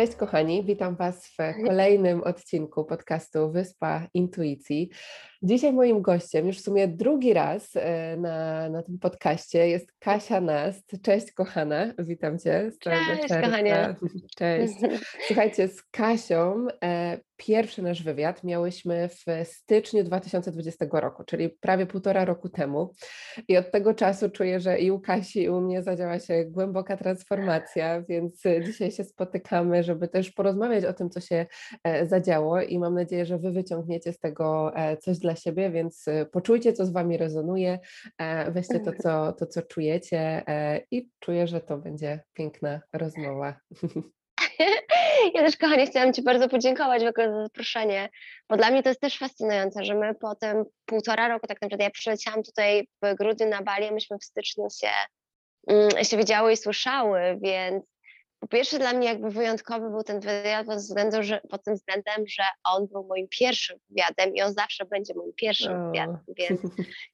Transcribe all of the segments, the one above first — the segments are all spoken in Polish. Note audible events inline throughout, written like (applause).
Cześć kochani, witam Was w kolejnym odcinku podcastu Wyspa Intuicji. Dzisiaj moim gościem, już w sumie drugi raz e, na, na tym podcaście jest Kasia Nast. Cześć kochana, witam Cię z Cześć kochanie. (laughs) Cześć. Słuchajcie, z Kasią e, pierwszy nasz wywiad miałyśmy w styczniu 2020 roku, czyli prawie półtora roku temu. I od tego czasu czuję, że i u Kasi, i u mnie zadziała się głęboka transformacja, więc dzisiaj się spotykamy, żeby też porozmawiać o tym, co się e, zadziało i mam nadzieję, że Wy wyciągniecie z tego coś dla dla siebie, więc y, poczujcie, co z Wami rezonuje, e, weźcie to, co, to, co czujecie e, i czuję, że to będzie piękna rozmowa. (laughs) Ja też, kochanie, chciałam Ci bardzo podziękować w ogóle za zaproszenie, bo dla mnie to jest też fascynujące, że my potem półtora roku, tak naprawdę ja przyleciałam tutaj w grudniu na Bali, myśmy w styczniu się, mm, się widziały i słyszały, więc po pierwsze dla mnie jakby wyjątkowy był ten wywiad pod, względu, że, pod tym względem, że on był moim pierwszym wywiadem i on zawsze będzie moim pierwszym oh. wywiadem, (laughs) więc,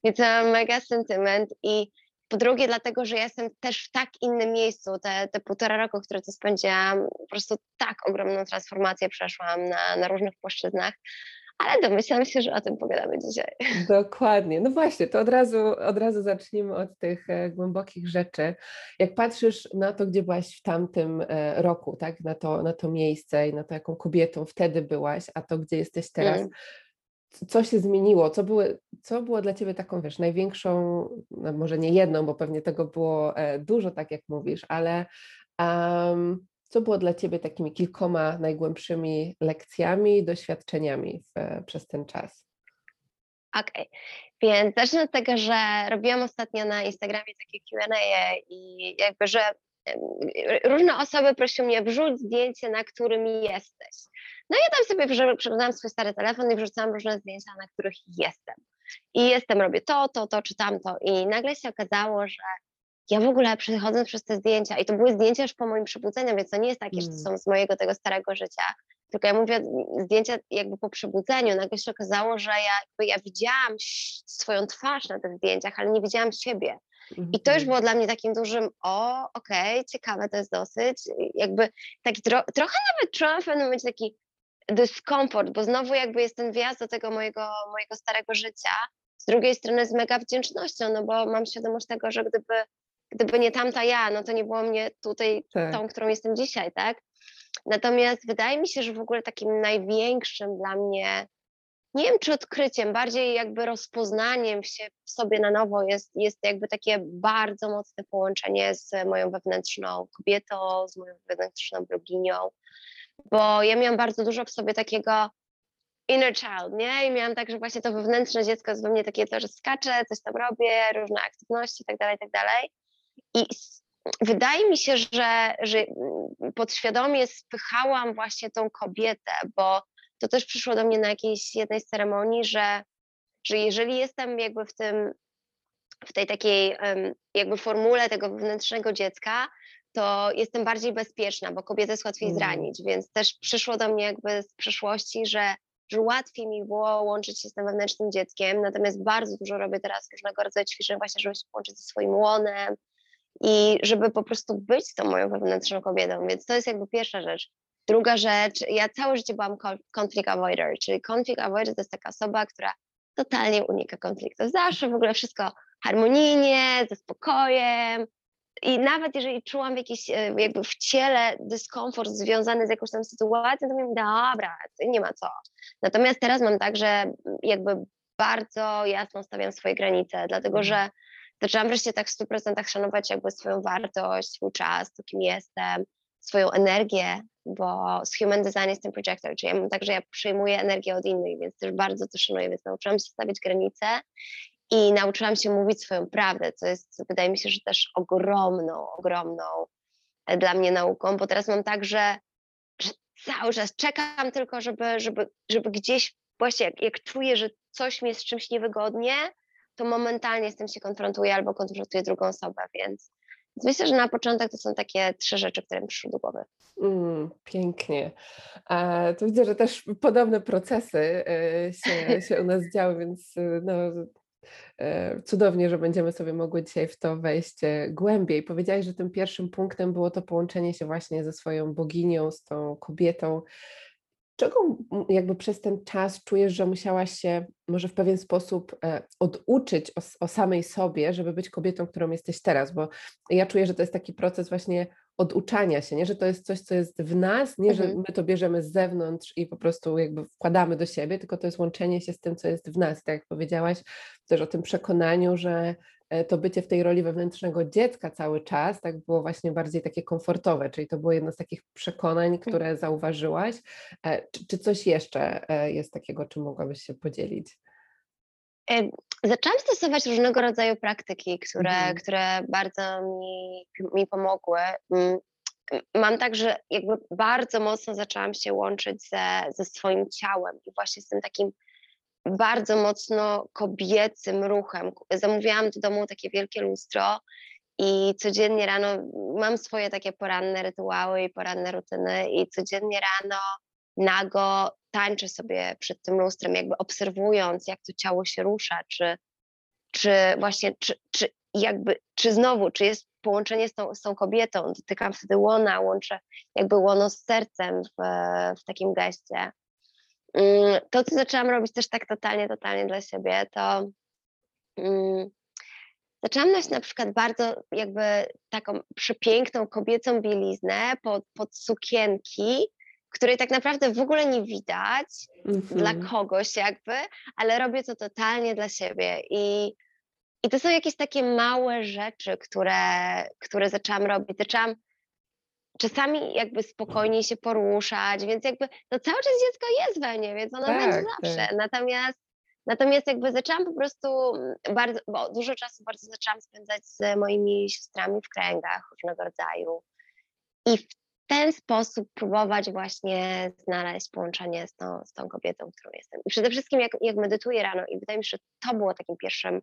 więc mam mega sentyment i po drugie dlatego, że ja jestem też w tak innym miejscu, te, te półtora roku, które tu spędziłam, po prostu tak ogromną transformację przeszłam na, na różnych płaszczyznach, ale domyślam się, że o tym pogadamy dzisiaj. Dokładnie. No właśnie, to od razu, od razu zacznijmy od tych e, głębokich rzeczy. Jak patrzysz na to, gdzie byłaś w tamtym e, roku, tak? na, to, na to miejsce i na to, jaką kobietą wtedy byłaś, a to, gdzie jesteś teraz, mm. co się zmieniło? Co, były, co było dla Ciebie taką, wiesz, największą, no może nie jedną, bo pewnie tego było e, dużo, tak jak mówisz, ale um, co było dla Ciebie takimi kilkoma najgłębszymi lekcjami, doświadczeniami w, przez ten czas? Okej, okay. więc zacznę od tego, że robiłam ostatnio na Instagramie takie Q&A i jakby, że różne osoby prosiły mnie wrzuć zdjęcie, na którym jesteś. No i ja tam sobie przeglądałam swój stary telefon i wrzucałam różne zdjęcia, na których jestem. I jestem, robię to, to, to czy tamto. I nagle się okazało, że ja w ogóle przechodząc przez te zdjęcia, i to były zdjęcia już po moim przebudzeniu, więc to nie jest takie, że to mm. są z mojego tego starego życia, tylko ja mówię zdjęcia jakby po przebudzeniu, nagle się okazało, że ja, jakby ja widziałam swoją twarz na tych zdjęciach, ale nie widziałam siebie. I to już mhm. było dla mnie takim dużym, o, okej, okay, ciekawe to jest dosyć, jakby taki tro, trochę nawet czułam w pewnym momencie taki dyskomfort, bo znowu jakby jest ten wjazd do tego mojego, mojego starego życia, z drugiej strony z mega wdzięcznością, no bo mam świadomość tego, że gdyby gdyby nie tamta ja, no to nie było mnie tutaj tak. tą, którą jestem dzisiaj, tak? Natomiast wydaje mi się, że w ogóle takim największym dla mnie, nie wiem czy odkryciem, bardziej jakby rozpoznaniem się w sobie na nowo jest, jest jakby takie bardzo mocne połączenie z moją wewnętrzną kobietą, z moją wewnętrzną bloginią, bo ja miałam bardzo dużo w sobie takiego inner child, nie? I miałam tak, że właśnie to wewnętrzne dziecko jest we mnie takie to, że skaczę, coś tam robię, różne aktywności i tak dalej, tak dalej. I wydaje mi się, że, że podświadomie spychałam właśnie tą kobietę, bo to też przyszło do mnie na jakiejś jednej z ceremonii, że, że jeżeli jestem jakby w tym, w tej takiej jakby formule tego wewnętrznego dziecka, to jestem bardziej bezpieczna, bo kobietę jest łatwiej mm. zranić, więc też przyszło do mnie jakby z przeszłości, że, że łatwiej mi było łączyć się z tym wewnętrznym dzieckiem, natomiast bardzo dużo robię teraz różnego rodzaju ćwiczeń właśnie, żeby się połączyć ze swoim łonem, i żeby po prostu być tą moją wewnętrzną kobietą. Więc to jest jakby pierwsza rzecz. Druga rzecz, ja całe życie byłam conflict avoider, czyli conflict avoider to jest taka osoba, która totalnie unika konfliktu. Zawsze w ogóle wszystko harmonijnie, ze spokojem. I nawet jeżeli czułam jakiś e, jakby w ciele dyskomfort związany z jakąś tam sytuacją, to mówię, dobra, nie ma co. Natomiast teraz mam tak, że jakby bardzo jasno stawiam swoje granice, dlatego mhm. że zaczęłam wreszcie tak w 100% szanować jakby swoją wartość, swój czas, to kim jestem, swoją energię, bo z Human Design jestem projector, czyli ja mam tak, że ja przyjmuję energię od innych, więc też bardzo to szanuję, więc nauczyłam się stawiać granice i nauczyłam się mówić swoją prawdę, co jest, wydaje mi się, że też ogromną, ogromną e, dla mnie nauką, bo teraz mam tak, że, że cały czas czekam tylko, żeby, żeby, żeby gdzieś właśnie jak, jak czuję, że coś mi jest czymś niewygodnie, to momentalnie z tym się konfrontuję albo konfrontuję drugą osobę, więc myślę, że na początek to są takie trzy rzeczy, które mi przyszły do głowy. Mm, pięknie. A, to widzę, że też podobne procesy e, się, (laughs) się u nas działy, więc e, no, e, cudownie, że będziemy sobie mogły dzisiaj w to wejść głębiej. Powiedziałaś, że tym pierwszym punktem było to połączenie się właśnie ze swoją boginią, z tą kobietą, Czego jakby przez ten czas czujesz, że musiałaś się może w pewien sposób e, oduczyć o, o, samej sobie, żeby być kobietą, którą jesteś teraz? Bo ja czuję, że to jest taki proces właśnie oduczania się, nie? że to jest coś, co jest w nas, nie, mhm. że my to bierzemy z zewnątrz i po prostu jakby wkładamy do siebie, tylko to jest łączenie się z tym, co jest w nas. Tak jak powiedziałaś też o tym przekonaniu, że to bycie w tej roli wewnętrznego dziecka cały czas, tak było właśnie bardziej takie komfortowe, czyli to było jedno z takich przekonań, mm. które zauważyłaś. E, czy, czy coś jeszcze e, jest takiego, czym mogłabyś się podzielić? Zaczęłam stosować różnego rodzaju praktyki, które, mhm. które bardzo mi, mi pomogły. Mm, mam tak, że jakby bardzo mocno zaczęłam się łączyć ze, ze swoim ciałem i właśnie z tym takim bardzo mocno kobiecym ruchem. Zamówiłam do domu takie wielkie lustro i codziennie rano mam swoje takie poranne rytuały i poranne rutyny i codziennie rano nago tańczę sobie przed tym lustrem, jakby obserwując, jak to ciało się rusza, czy, czy właśnie, czy, czy jakby, czy znowu, czy jest połączenie z tą, z tą kobietą, dotykam wtedy łona, łączę jakby łono z sercem w, w takim geście. Mm, to, co zaczęłam robić też tak totalnie, totalnie dla siebie, to um, zaczęłam nosić na przykład bardzo jakby taką przepiękną kobiecą bieliznę pod, pod sukienki, której tak naprawdę w ogóle nie widać mm -hmm. dla kogoś jakby, ale robię to totalnie dla siebie i i to są jakieś takie małe rzeczy, które, które zaczęłam robić. Zaczęłam czasami jakby spokojniej się poruszać, więc jakby no cały czas dziecko jest we mnie, więc ono tak, będzie zawsze. Tak. Natomiast Natomiast jakby zaczęłam po prostu mm, bardzo, bo dużo czasu bardzo zaczęłam spędzać z moimi siostrami w kręgach różnego rodzaju. I w ten sposób próbować właśnie znaleźć połączenie z tą, z tą kobietą, którą jestem. I przede wszystkim jak, jak medytuję rano, i wydaje mi się, że to było takim pierwszym,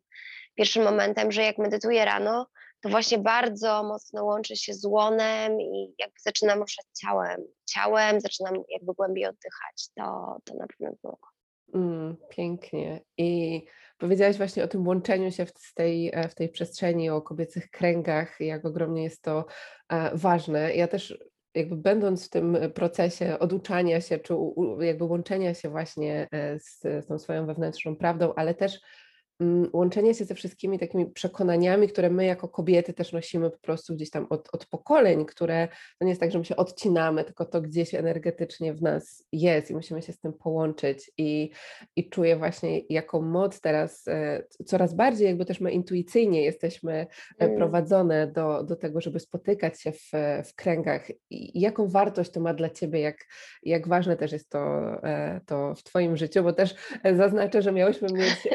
pierwszym momentem, że jak medytuję rano, to właśnie bardzo mocno łączy się z łonem i jakby zaczynam ruszać ciałem. Ciałem zaczynam jakby głębiej oddychać. To, to na pewno było. Mm, pięknie. I powiedziałaś właśnie o tym łączeniu się w tej, e, w tej przestrzeni, o kobiecych kręgach, jak ogromnie jest to e, ważne. Ja też jakby będąc w tym procesie oduczania się, czy jakby łączenia się właśnie e, z, z tą swoją wewnętrzną prawdą, ale też łączenie się ze wszystkimi takimi przekonaniami, które my jako kobiety też nosimy po prostu gdzieś tam od, od pokoleń, które to nie jest tak, że my się odcinamy, tylko to gdzieś energetycznie w nas jest i musimy się z tym połączyć. I, i czuję właśnie jaką moc teraz e, coraz bardziej jakby też my intuicyjnie jesteśmy e, mm. prowadzone do, do tego, żeby spotykać się w, w kręgach. I jaką wartość to ma dla Ciebie, jak, jak ważne też jest to, e, to w Twoim życiu, bo też zaznaczę, że miałyśmy mieć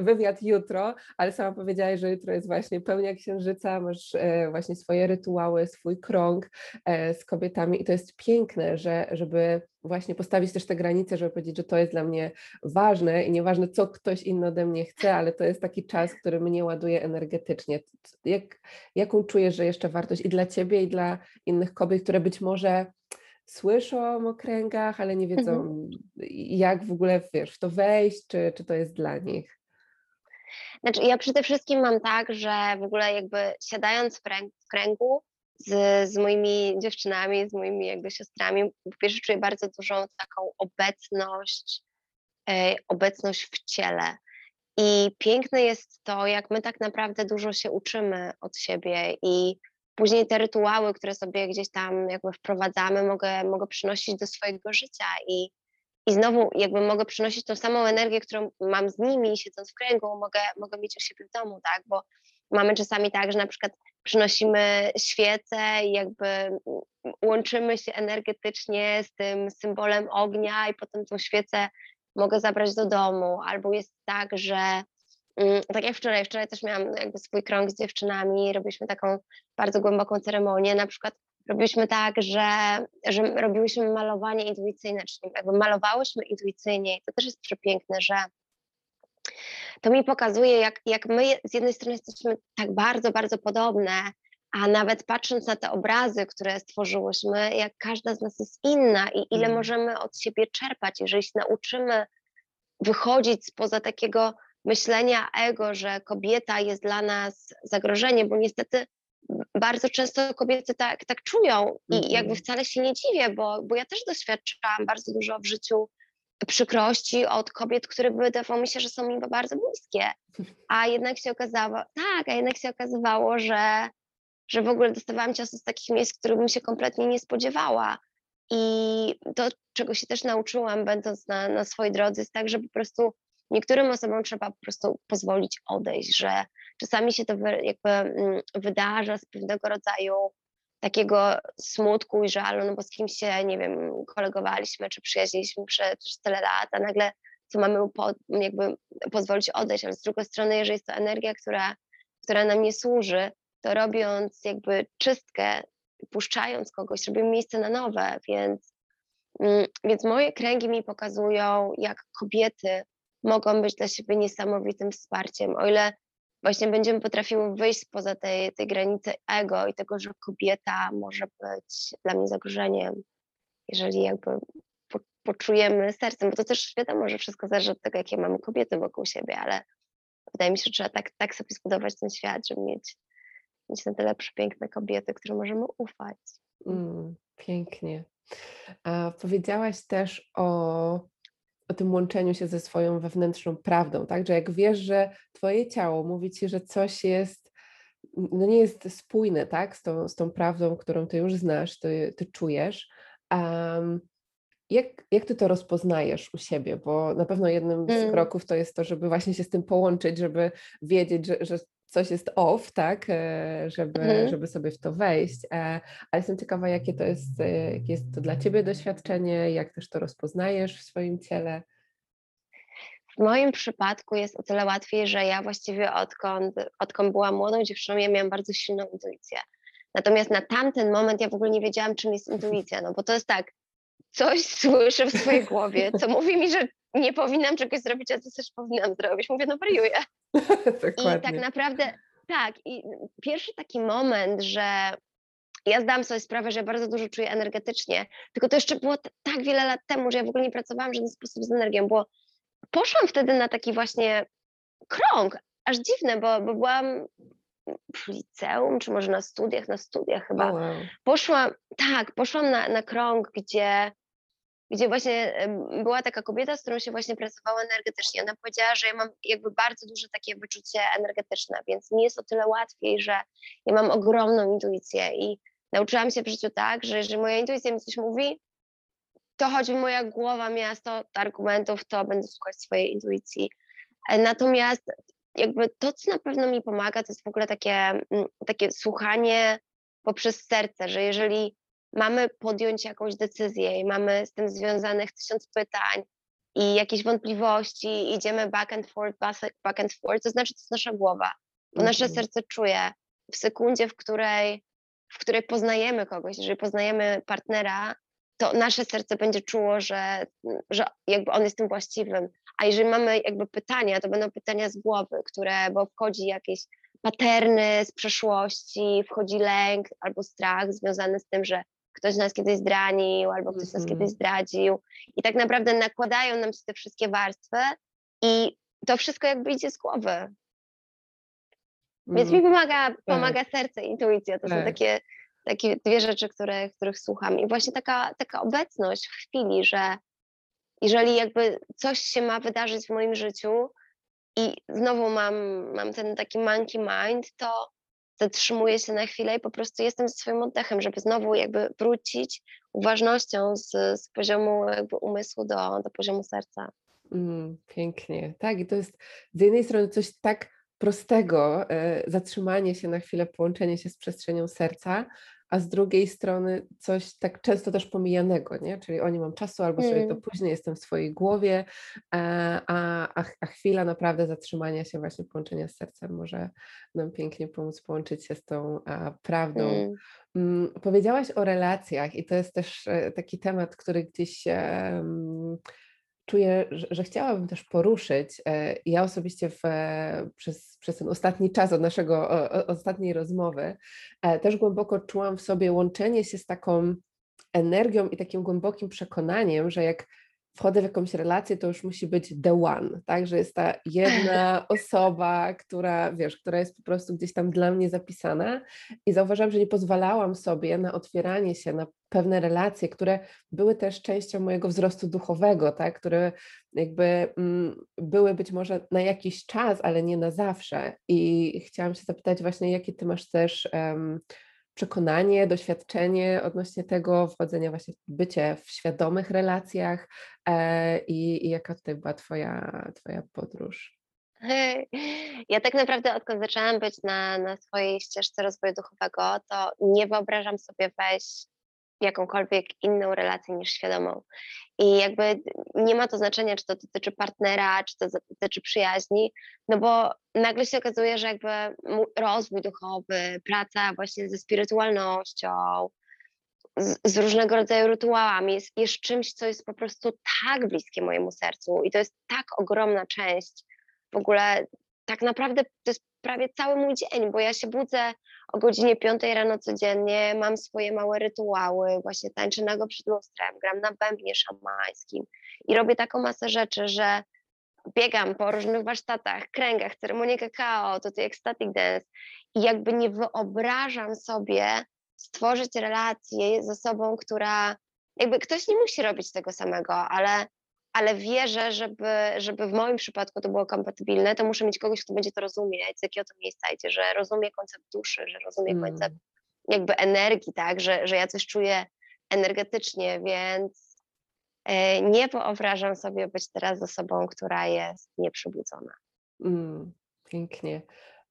wywiad wywiad jutro, ale sama powiedziałaś, że jutro jest właśnie pełnia księżyca, masz e, właśnie swoje rytuały, swój krąg e, z kobietami i to jest piękne, że, żeby właśnie postawić też te granice, żeby powiedzieć, że to jest dla mnie ważne i nieważne, co ktoś inny ode mnie chce, ale to jest taki czas, który mnie ładuje energetycznie. Jak, jaką czujesz, że jeszcze wartość i dla ciebie, i dla innych kobiet, które być może słyszą o kręgach, ale nie wiedzą, mhm. jak w ogóle wiesz, w to wejść, czy, czy to jest dla nich? Znaczy, ja przede wszystkim mam tak, że w ogóle jakby siadając w, w kręgu z, z moimi dziewczynami, z moimi jakby siostrami, po pierwsze czuję bardzo dużą taką obecność, e, obecność w ciele. I piękne jest to, jak my tak naprawdę dużo się uczymy od siebie i później te rytuały, które sobie gdzieś tam jakby wprowadzamy, mogę, mogę przynosić do swojego życia i i znowu jakby mogę przynosić tą samą energię, którą mam z nimi, siedząc w kręgu, mogę, mogę mieć u siebie w domu, tak? Bo mamy czasami tak, że na przykład przynosimy świecę i jakby łączymy się energetycznie z tym symbolem ognia i potem tą świecę mogę zabrać do domu. Albo jest tak, że mm, tak jak wczoraj, wczoraj też miałam jakby swój krąg z dziewczynami, robiliśmy taką bardzo głęboką ceremonię, na przykład robiliśmy tak, że, że robiłyśmy malowanie intuicyjne, czyli jakby malowałyśmy intuicyjnie i to też jest przepiękne, że to mi pokazuje, jak, jak my z jednej strony jesteśmy tak bardzo, bardzo podobne, a nawet patrząc na te obrazy, które stworzyłyśmy, jak każda z nas jest inna i ile mm. możemy od siebie czerpać, jeżeli się nauczymy wychodzić spoza takiego myślenia ego, że kobieta jest dla nas zagrożeniem, bo niestety bardzo często kobiety tak, tak czują i jakby mhm. wcale się nie dziwię, bo, bo ja też doświadczałam bardzo dużo w życiu przykrości od kobiet, które wydawało mi się, że są mi bardzo bliskie, a jednak się okazało, tak, a jednak się okazywało, że, że w ogóle dostawałam ciasto z takich miejsc, których bym się kompletnie nie spodziewała. I to, czego się też nauczyłam, będąc na, na swojej drodze, jest tak, że po prostu niektórym osobom trzeba po prostu pozwolić odejść, że czasami się to jakby mm, wydarza z pewnego rodzaju takiego smutku i żalu, no bo z kimś się, nie wiem, kolegowaliśmy czy przyjaźniliśmy przez, tyle lat, a nagle co mamy po, jakby pozwolić odejść, ale z drugiej strony, jeżeli jest to energia, która, która nam nie służy, to robiąc jakby czystkę, puszczając kogoś, robimy miejsce na nowe, więc, mm, więc moje kręgi mi pokazują, jak kobiety mogą być dla siebie niesamowitym wsparciem. O ile właśnie będziemy potrafiły wyjść poza tej, tej granicy ego i tego, że kobieta może być dla mnie zagrożeniem, jeżeli jakby po, poczujemy sercem, bo to też wiadomo, że wszystko zależy od tego, jakie mamy kobiety wokół siebie, ale wydaje mi się, że trzeba tak, tak sobie zbudować ten świat, żeby mieć, mieć na tyle przepiękne kobiety, którym możemy ufać. Mm, pięknie. A powiedziałaś też o o tym łączeniu się ze swoją wewnętrzną prawdą, tak? Że jak wiesz, że twoje ciało mówi ci, że coś jest, no nie jest spójne, tak? Z tą, z tą prawdą, którą ty już znasz, ty, ty czujesz. Um, jak, jak ty to rozpoznajesz u siebie? Bo na pewno jednym z mm. kroków to jest to, żeby właśnie się z tym połączyć, żeby wiedzieć, że, że coś jest off, tak, e, żeby, mhm. żeby sobie w to wejść. Ale jestem ciekawa, jakie to jest, e, jakie jest to dla Ciebie doświadczenie, jak też to rozpoznajesz w swoim ciele. W moim przypadku jest o tyle łatwiej, że ja właściwie odkąd, odkąd byłam młodą dziewczyną, ja miałam bardzo silną intuicję. Natomiast na tamten moment ja w ogóle nie wiedziałam, czym jest intuicja, no bo to jest tak, coś słyszę w swojej głowie, co mówi mi, że nie powinnam czegoś zrobić, a co też powinnam zrobić. Mówię, no wariuję. (laughs) I tak naprawdę, tak, i pierwszy taki moment, że ja zdałam sobie sprawę, że ja bardzo dużo czuję energetycznie, tylko to jeszcze było tak wiele lat temu, że ja w ogóle nie pracowałam w żaden sposób z energią, bo poszłam wtedy na taki właśnie krąg, aż dziwne, bo, bo byłam w liceum, czy może na studiach, na studiach chyba. Oh wow. Poszłam, tak, poszłam na, na krąg, gdzie gdzie właśnie była taka kobieta, z którą się właśnie pracowała energetycznie. Ona powiedziała, że ja mam jakby bardzo duże takie wyczucie energetyczne, więc mi jest o tyle łatwiej, że ja mam ogromną intuicję i nauczyłam się w życiu tak, że jeżeli moja intuicja mi coś mówi, to choćby moja głowa miała 100 argumentów, to będę słuchać swojej intuicji. E, natomiast jakby to, co na pewno mi pomaga, to jest w ogóle takie, mm, takie słuchanie poprzez serce, że jeżeli mamy podjąć jakąś decyzję i mamy z tym związanych tysiąc pytań i jakieś wątpliwości, idziemy back and forth, back and forth, to znaczy to jest nasza głowa, bo nasze mhm. serce czuje w sekundzie, w której, w której poznajemy kogoś, jeżeli poznajemy partnera, to nasze serce będzie czuło, że, że jakby on jest tym właściwym. A jeżeli mamy jakby pytania, to będą pytania z głowy, które, bo wchodzi jakieś paterny z przeszłości, wchodzi lęk albo strach związany z tym, że ktoś nas kiedyś zdranił albo ktoś nas kiedyś mhm. zdradził. I tak naprawdę nakładają nam się te wszystkie warstwy i to wszystko jakby idzie z głowy. Więc mi mhm. pomaga, tak. pomaga serce, intuicja. To tak. są takie, takie dwie rzeczy, które, których słucham. I właśnie taka, taka obecność w chwili, że jeżeli jakby coś się ma wydarzyć w moim życiu i znowu mam, mam ten taki monkey mind, to zatrzymuję się na chwilę i po prostu jestem ze swoim oddechem, żeby znowu jakby wrócić uważnością z, z poziomu jakby umysłu do, do poziomu serca. Mm, pięknie. Tak, i to jest z jednej strony coś tak prostego, e, zatrzymanie się na chwilę, połączenie się z przestrzenią serca, a z drugiej strony coś tak często też pomijanego, nie? Czyli o nie mam czasu albo sobie to Mm. później, jestem w swojej głowie, a, a, a chwila naprawdę zatrzymania się, właśnie połączenia z sercem może nam pięknie pomóc połączyć się z tą a, prawdą. Mm. Mm, Powiedziałaś o relacjach i to jest też e, taki temat, który gdzieś em, czuję, że, że chciałabym też poruszyć. E, Ja osobiście w, e, przez, przez ten ostatni czas od naszego ostatniej rozmowy e, też głęboko czułam w sobie łączenie się z taką energią i takim głębokim przekonaniem, że jak wchodzę w jakąś relację, to już musi być the one, tak, że jest ta jedna (laughs) osoba, która, wiesz, która jest po prostu gdzieś tam dla mnie zapisana. I zauważyłam, że nie pozwalałam sobie na otwieranie się na pewne relacje, które były też częścią mojego wzrostu duchowego, tak, które jakby mm, były być może na jakiś czas, ale nie na zawsze. I chciałam się zapytać właśnie, jakie ty masz też em, przekonanie, doświadczenie odnośnie tego wchodzenia właśnie w bycie w świadomych relacjach e, i, i jaka tutaj była twoja, twoja podróż? Ja tak naprawdę odkąd zaczęłam być na, na swojej ścieżce rozwoju duchowego, to nie wyobrażam sobie wejść jakąkolwiek inną relację niż świadomą. I jakby nie ma to znaczenia, czy to dotyczy partnera, czy to dotyczy przyjaźni, no bo nagle się okazuje, że jakby rozwój duchowy, praca właśnie ze spirytualnością, z, z różnego rodzaju rytuałami jest, jest czymś, co jest po prostu tak bliskie mojemu sercu i to jest tak ogromna część w ogóle tak naprawdę to jest prawie cały mój dzień, bo ja się budzę o godzinie 5 rano codziennie, mam swoje małe rytuały, właśnie tańczę nago przed lustrem, gram na bębnie szamańskim i robię taką masę rzeczy, że biegam po różnych warsztatach, kręgach, ceremonie kakao, tutaj ecstatic dance i jakby nie wyobrażam sobie stworzyć relację ze sobą, która jakby ktoś nie musi robić tego samego, ale ale wierzę, żeby, żeby w moim przypadku to było kompatybilne, to muszę mieć kogoś, kto będzie to rozumieć, z jakiego to miejsca idzie, że rozumie koncept duszy, że rozumie koncept Mm, jakby energii, tak, że, że ja coś czuję energetycznie, więc e, nie wyobrażam sobie być teraz osobą, która jest nieprzybudzona. mm, pięknie.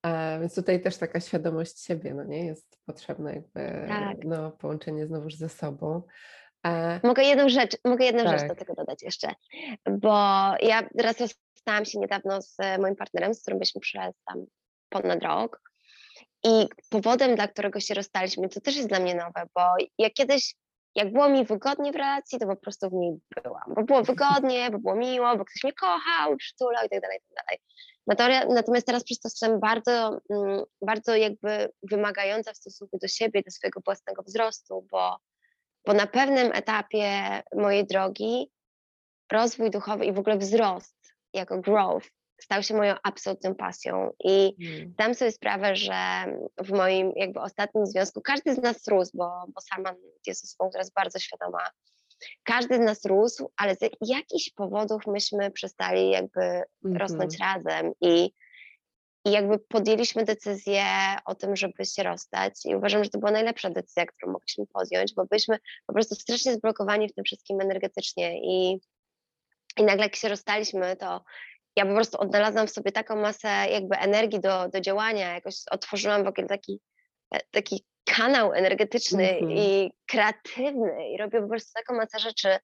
A, więc tutaj też taka świadomość siebie, no nie, jest potrzebna jakby Tak. no, połączenie znowuż ze sobą. A, Mogę jedną rzecz, mogę jedną rzecz do tak, tego dodać jeszcze, bo ja teraz rozstałam się niedawno z e, moim partnerem, z którym byliśmy przez tam ponad rok i powodem, dla którego się rozstaliśmy, to też jest dla mnie nowe, bo ja kiedyś, jak było mi wygodnie w relacji, to po prostu w niej byłam, bo było wygodnie, bo było miło, bo ktoś mnie kochał, przytulał i tak dalej, i tak dalej. Natomiast teraz przez to jestem bardzo, mm, bardzo jakby wymagająca w stosunku do siebie, do swojego własnego wzrostu, bo bo na pewnym etapie mojej drogi rozwój duchowy i w ogóle wzrost jako growth stał się moją absolutną pasją. I mm, zdam sobie sprawę, że w moim jakby ostatnim związku każdy z nas rósł, bo, bo Salman jest osobą, która jest bardzo świadoma. Każdy z nas rósł, ale z jakichś powodów myśmy przestali jakby rosnąć mhm, razem i i jakby podjęliśmy decyzję o tym, żeby się rozstać i uważam, że to była najlepsza decyzja, którą mogliśmy podjąć, bo byliśmy po prostu strasznie zblokowani w tym wszystkim energetycznie i, i nagle jak się rozstaliśmy, to ja po prostu odnalazłam w sobie taką masę jakby energii do, do działania, jakoś otworzyłam w ogóle taki, e, taki kanał energetyczny mhm, i kreatywny i robię po prostu taką masę rzeczy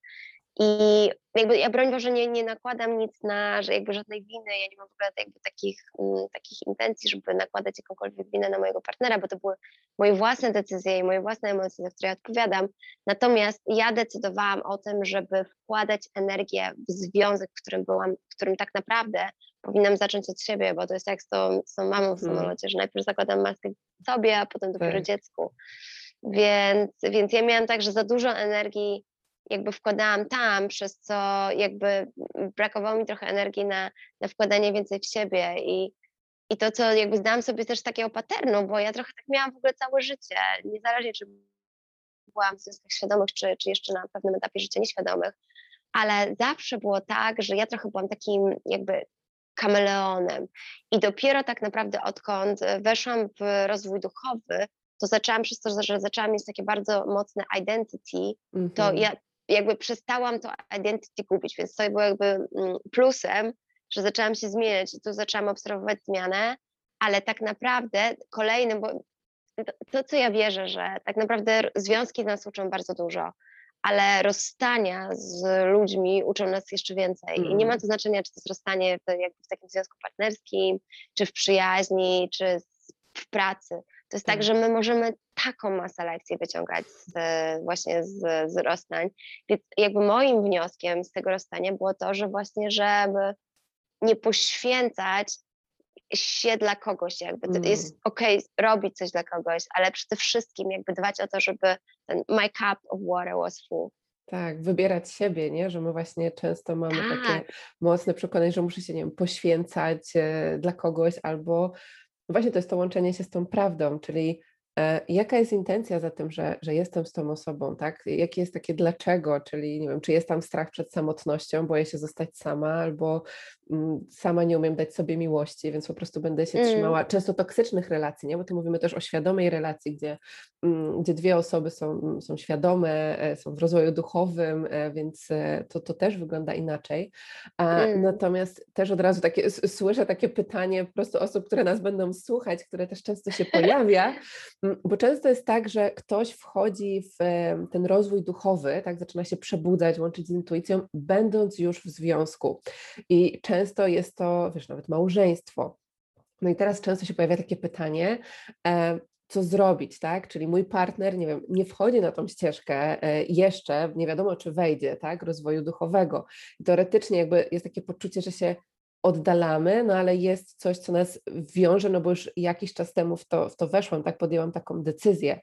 i jakby ja broń Boże nie, nie nakładam nic na, że jakby żadnej winy, ja nie mam w ogóle jakby takich, mm, takich intencji, żeby nakładać jakąkolwiek winę na mojego partnera, bo to były moje własne decyzje i moje własne emocje, za które ja odpowiadam. Natomiast ja decydowałam o tym, żeby wkładać energię w związek, w którym byłam, w którym tak naprawdę powinnam zacząć od siebie, bo to jest jak z tą, z tą mamą w mhm, samolocie, że najpierw zakładam maskę sobie, a potem dopiero tak, dziecku. Więc, więc ja miałam tak, że za dużo energii jakby wkładałam tam, przez co jakby brakowało mi trochę energii na, na wkładanie więcej w siebie i, i to, co jakby zdałam sobie też takiego paternu, bo ja trochę tak miałam w ogóle całe życie, niezależnie czy byłam w związkach świadomych, czy, czy jeszcze na pewnym etapie życia nieświadomych, ale zawsze było tak, że ja trochę byłam takim jakby kameleonem i dopiero tak naprawdę odkąd weszłam w rozwój duchowy, to zaczęłam przez to, że zaczęłam mieć takie bardzo mocne identity, to mhm, ja jakby przestałam to identity gubić, więc to było jakby mm, plusem, że zaczęłam się zmieniać i tu zaczęłam obserwować zmianę, ale tak naprawdę kolejnym, bo to, to, co ja wierzę, że tak naprawdę związki nas uczą bardzo dużo, ale rozstania z ludźmi uczą nas jeszcze więcej. I nie ma Mm. to znaczenia, czy to jest rozstanie w, jakby w takim związku partnerskim, czy w przyjaźni, czy w pracy. To jest tak, Tak. że my możemy taką masę lekcji wyciągać z, właśnie z, z rozstań. Więc jakby moim wnioskiem z tego rozstania było to, że właśnie, żeby nie poświęcać się dla kogoś, jakby to Mm. jest okej robić coś dla kogoś, ale przede wszystkim jakby dbać o to, żeby ten my cup of water was full. Tak, wybierać siebie, nie? Że my właśnie często mamy takie Tak. mocne przekonanie, że muszę się, nie wiem, poświęcać e, dla kogoś, albo właśnie to jest to łączenie się z tą prawdą, czyli jaka jest intencja za tym, że, że jestem z tą osobą, tak? Jakie jest takie dlaczego, czyli nie wiem, czy jest tam strach przed samotnością, boję się zostać sama, albo mm, sama nie umiem dać sobie miłości, więc po prostu będę się Mm. trzymała często toksycznych relacji, nie? Bo tu mówimy też o świadomej relacji, gdzie, mm, gdzie dwie osoby są, są świadome, e, są w rozwoju duchowym, e, więc e, to, to też wygląda inaczej. Mm. Natomiast też od razu takie, słyszę takie pytanie po prostu osób, które nas będą słuchać, które też często się pojawia, mm, bo często jest tak, że ktoś wchodzi w ten rozwój duchowy, tak, zaczyna się przebudzać, łączyć z intuicją, będąc już w związku. I często jest to, wiesz, nawet małżeństwo. No i teraz często się pojawia takie pytanie, e, co zrobić, tak? Czyli mój partner, nie wiem, nie wchodzi na tą ścieżkę e, jeszcze, nie wiadomo czy wejdzie, tak, rozwoju duchowego. I teoretycznie jakby jest takie poczucie, że się oddalamy, no ale jest coś, co nas wiąże, no bo już jakiś czas temu w to, w to weszłam, tak, podjęłam taką decyzję.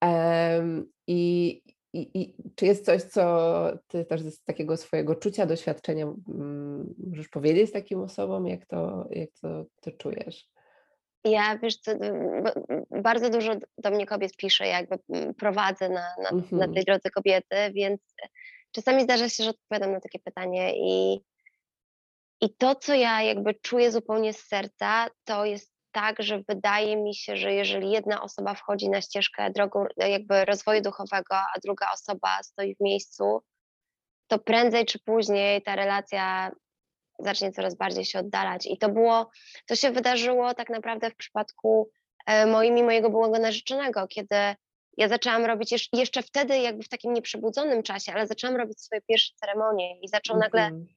Em, I, i, I czy jest coś, co ty też z takiego swojego czucia, doświadczenia mm, możesz powiedzieć takim osobom, jak to, jak to, to czujesz? Ja wiesz co, bardzo dużo do mnie kobiet pisze, jakby prowadzę na, na, na Mhm. tej drodze kobiety, więc czasami zdarza się, że odpowiadam na takie pytanie i, i to, co ja jakby czuję zupełnie z serca, to jest tak, że wydaje mi się, że jeżeli jedna osoba wchodzi na ścieżkę drogą e, jakby rozwoju duchowego, a druga osoba stoi w miejscu, to prędzej czy później ta relacja zacznie coraz bardziej się oddalać. I to było, to się wydarzyło tak naprawdę w przypadku e, moim i mojego byłego narzeczonego, kiedy ja zaczęłam robić jeszcze, wtedy jakby w takim nieprzebudzonym czasie, ale zaczęłam robić swoje pierwsze ceremonie i zaczął nagle, Mhm. nagle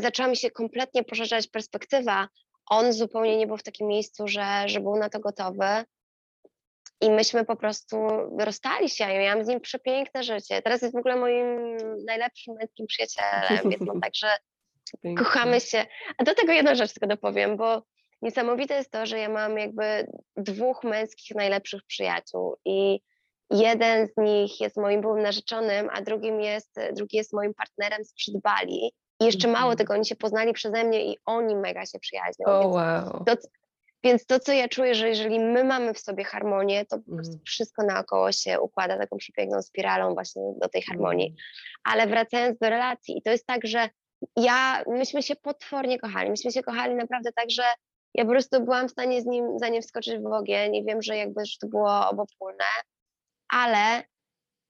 zaczęła mi się kompletnie poszerzać perspektywa. On zupełnie nie był w takim miejscu, że, że był na to gotowy. I myśmy po prostu rozstali się. Ja miałam z nim przepiękne życie. Teraz jest w ogóle moim najlepszym męskim przyjacielem, więc no (laughs) także Pięknie. kochamy się. A do tego jedną rzecz tylko dopowiem, bo niesamowite jest to, że ja mam jakby dwóch męskich najlepszych przyjaciół i jeden z nich jest moim byłym narzeczonym, a drugim jest, drugi jest moim partnerem sprzed Bali. I jeszcze mało Mhm. tego, oni się poznali przeze mnie i oni mega się przyjaźnią. O więc, wow. to, więc to, co ja czuję, że jeżeli my mamy w sobie harmonię, to po prostu Mhm. wszystko naokoło się układa taką przepiękną spiralą właśnie do tej harmonii Mm. ale wracając do relacji, i to jest tak, że ja, myśmy się potwornie kochali, myśmy się kochali naprawdę tak, że ja po prostu byłam w stanie z nim, za nim wskoczyć w ogień i wiem, że jakby że to było obopólne, ale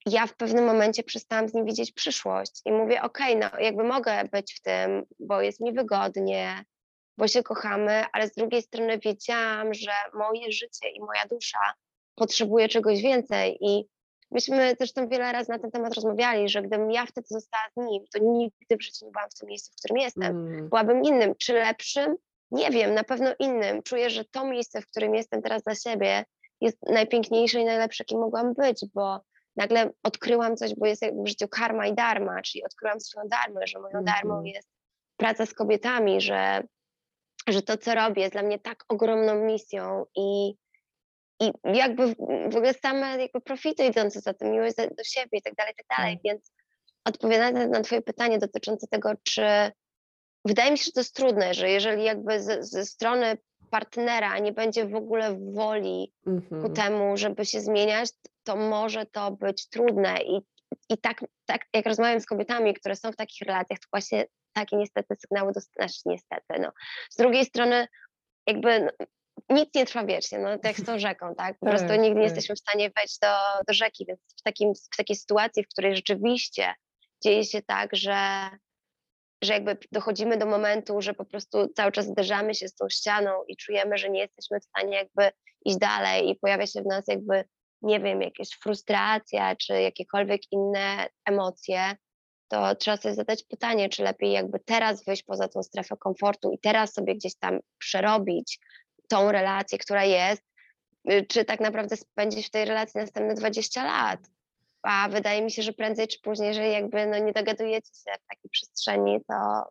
ja w pewnym momencie przestałam z nim widzieć przyszłość i mówię, okej, no jakby mogę być w tym, bo jest mi wygodnie, bo się kochamy, ale z drugiej strony wiedziałam, że moje życie i moja dusza potrzebuje czegoś więcej i myśmy zresztą wiele razy na ten temat rozmawiali, że gdybym ja wtedy została z nim, to nigdy w życiu nie byłam w tym miejscu, w którym jestem. Mm. Byłabym innym, czy lepszym? Nie wiem, na pewno innym. Czuję, że to miejsce, w którym jestem teraz dla siebie, jest najpiękniejsze i najlepsze, jakim mogłam być, bo nagle odkryłam coś, bo jest jakby w życiu karma i dharma, czyli odkryłam swoją darmę, że moją darmą Mhm. jest praca z kobietami, że, że to, co robię, jest dla mnie tak ogromną misją i, i jakby w ogóle same jakby profity idące za tym, miłość do, siebie i tak dalej, i tak dalej. Tak. Więc odpowiadając na twoje pytanie dotyczące tego, czy wydaje mi się, że to jest trudne, że jeżeli jakby ze, ze strony partnera nie będzie w ogóle woli ku Mhm. temu, żeby się zmieniać, to może to być trudne. I, i tak, tak jak rozmawiam z kobietami, które są w takich relacjach, to właśnie takie niestety sygnały dostaję, znaczy niestety, no. Z drugiej strony jakby no, nic nie trwa wiecznie, no tak jak z tą rzeką, tak? Po prostu Tak, nigdy nie tak. jesteśmy w stanie wejść do, do rzeki, więc w, takim, w takiej sytuacji, w której rzeczywiście dzieje się tak, że że jakby dochodzimy do momentu, że po prostu cały czas zderzamy się z tą ścianą i czujemy, że nie jesteśmy w stanie jakby iść dalej i pojawia się w nas jakby, nie wiem, jakaś frustracja czy jakiekolwiek inne emocje, to trzeba sobie zadać pytanie, czy lepiej jakby teraz wyjść poza tą strefę komfortu i teraz sobie gdzieś tam przerobić tą relację, która jest, y, czy tak naprawdę spędzić w tej relacji następne 20 lat. A wydaje mi się, że prędzej czy później, jeżeli jakby no nie dogadujecie się w takiej przestrzeni, to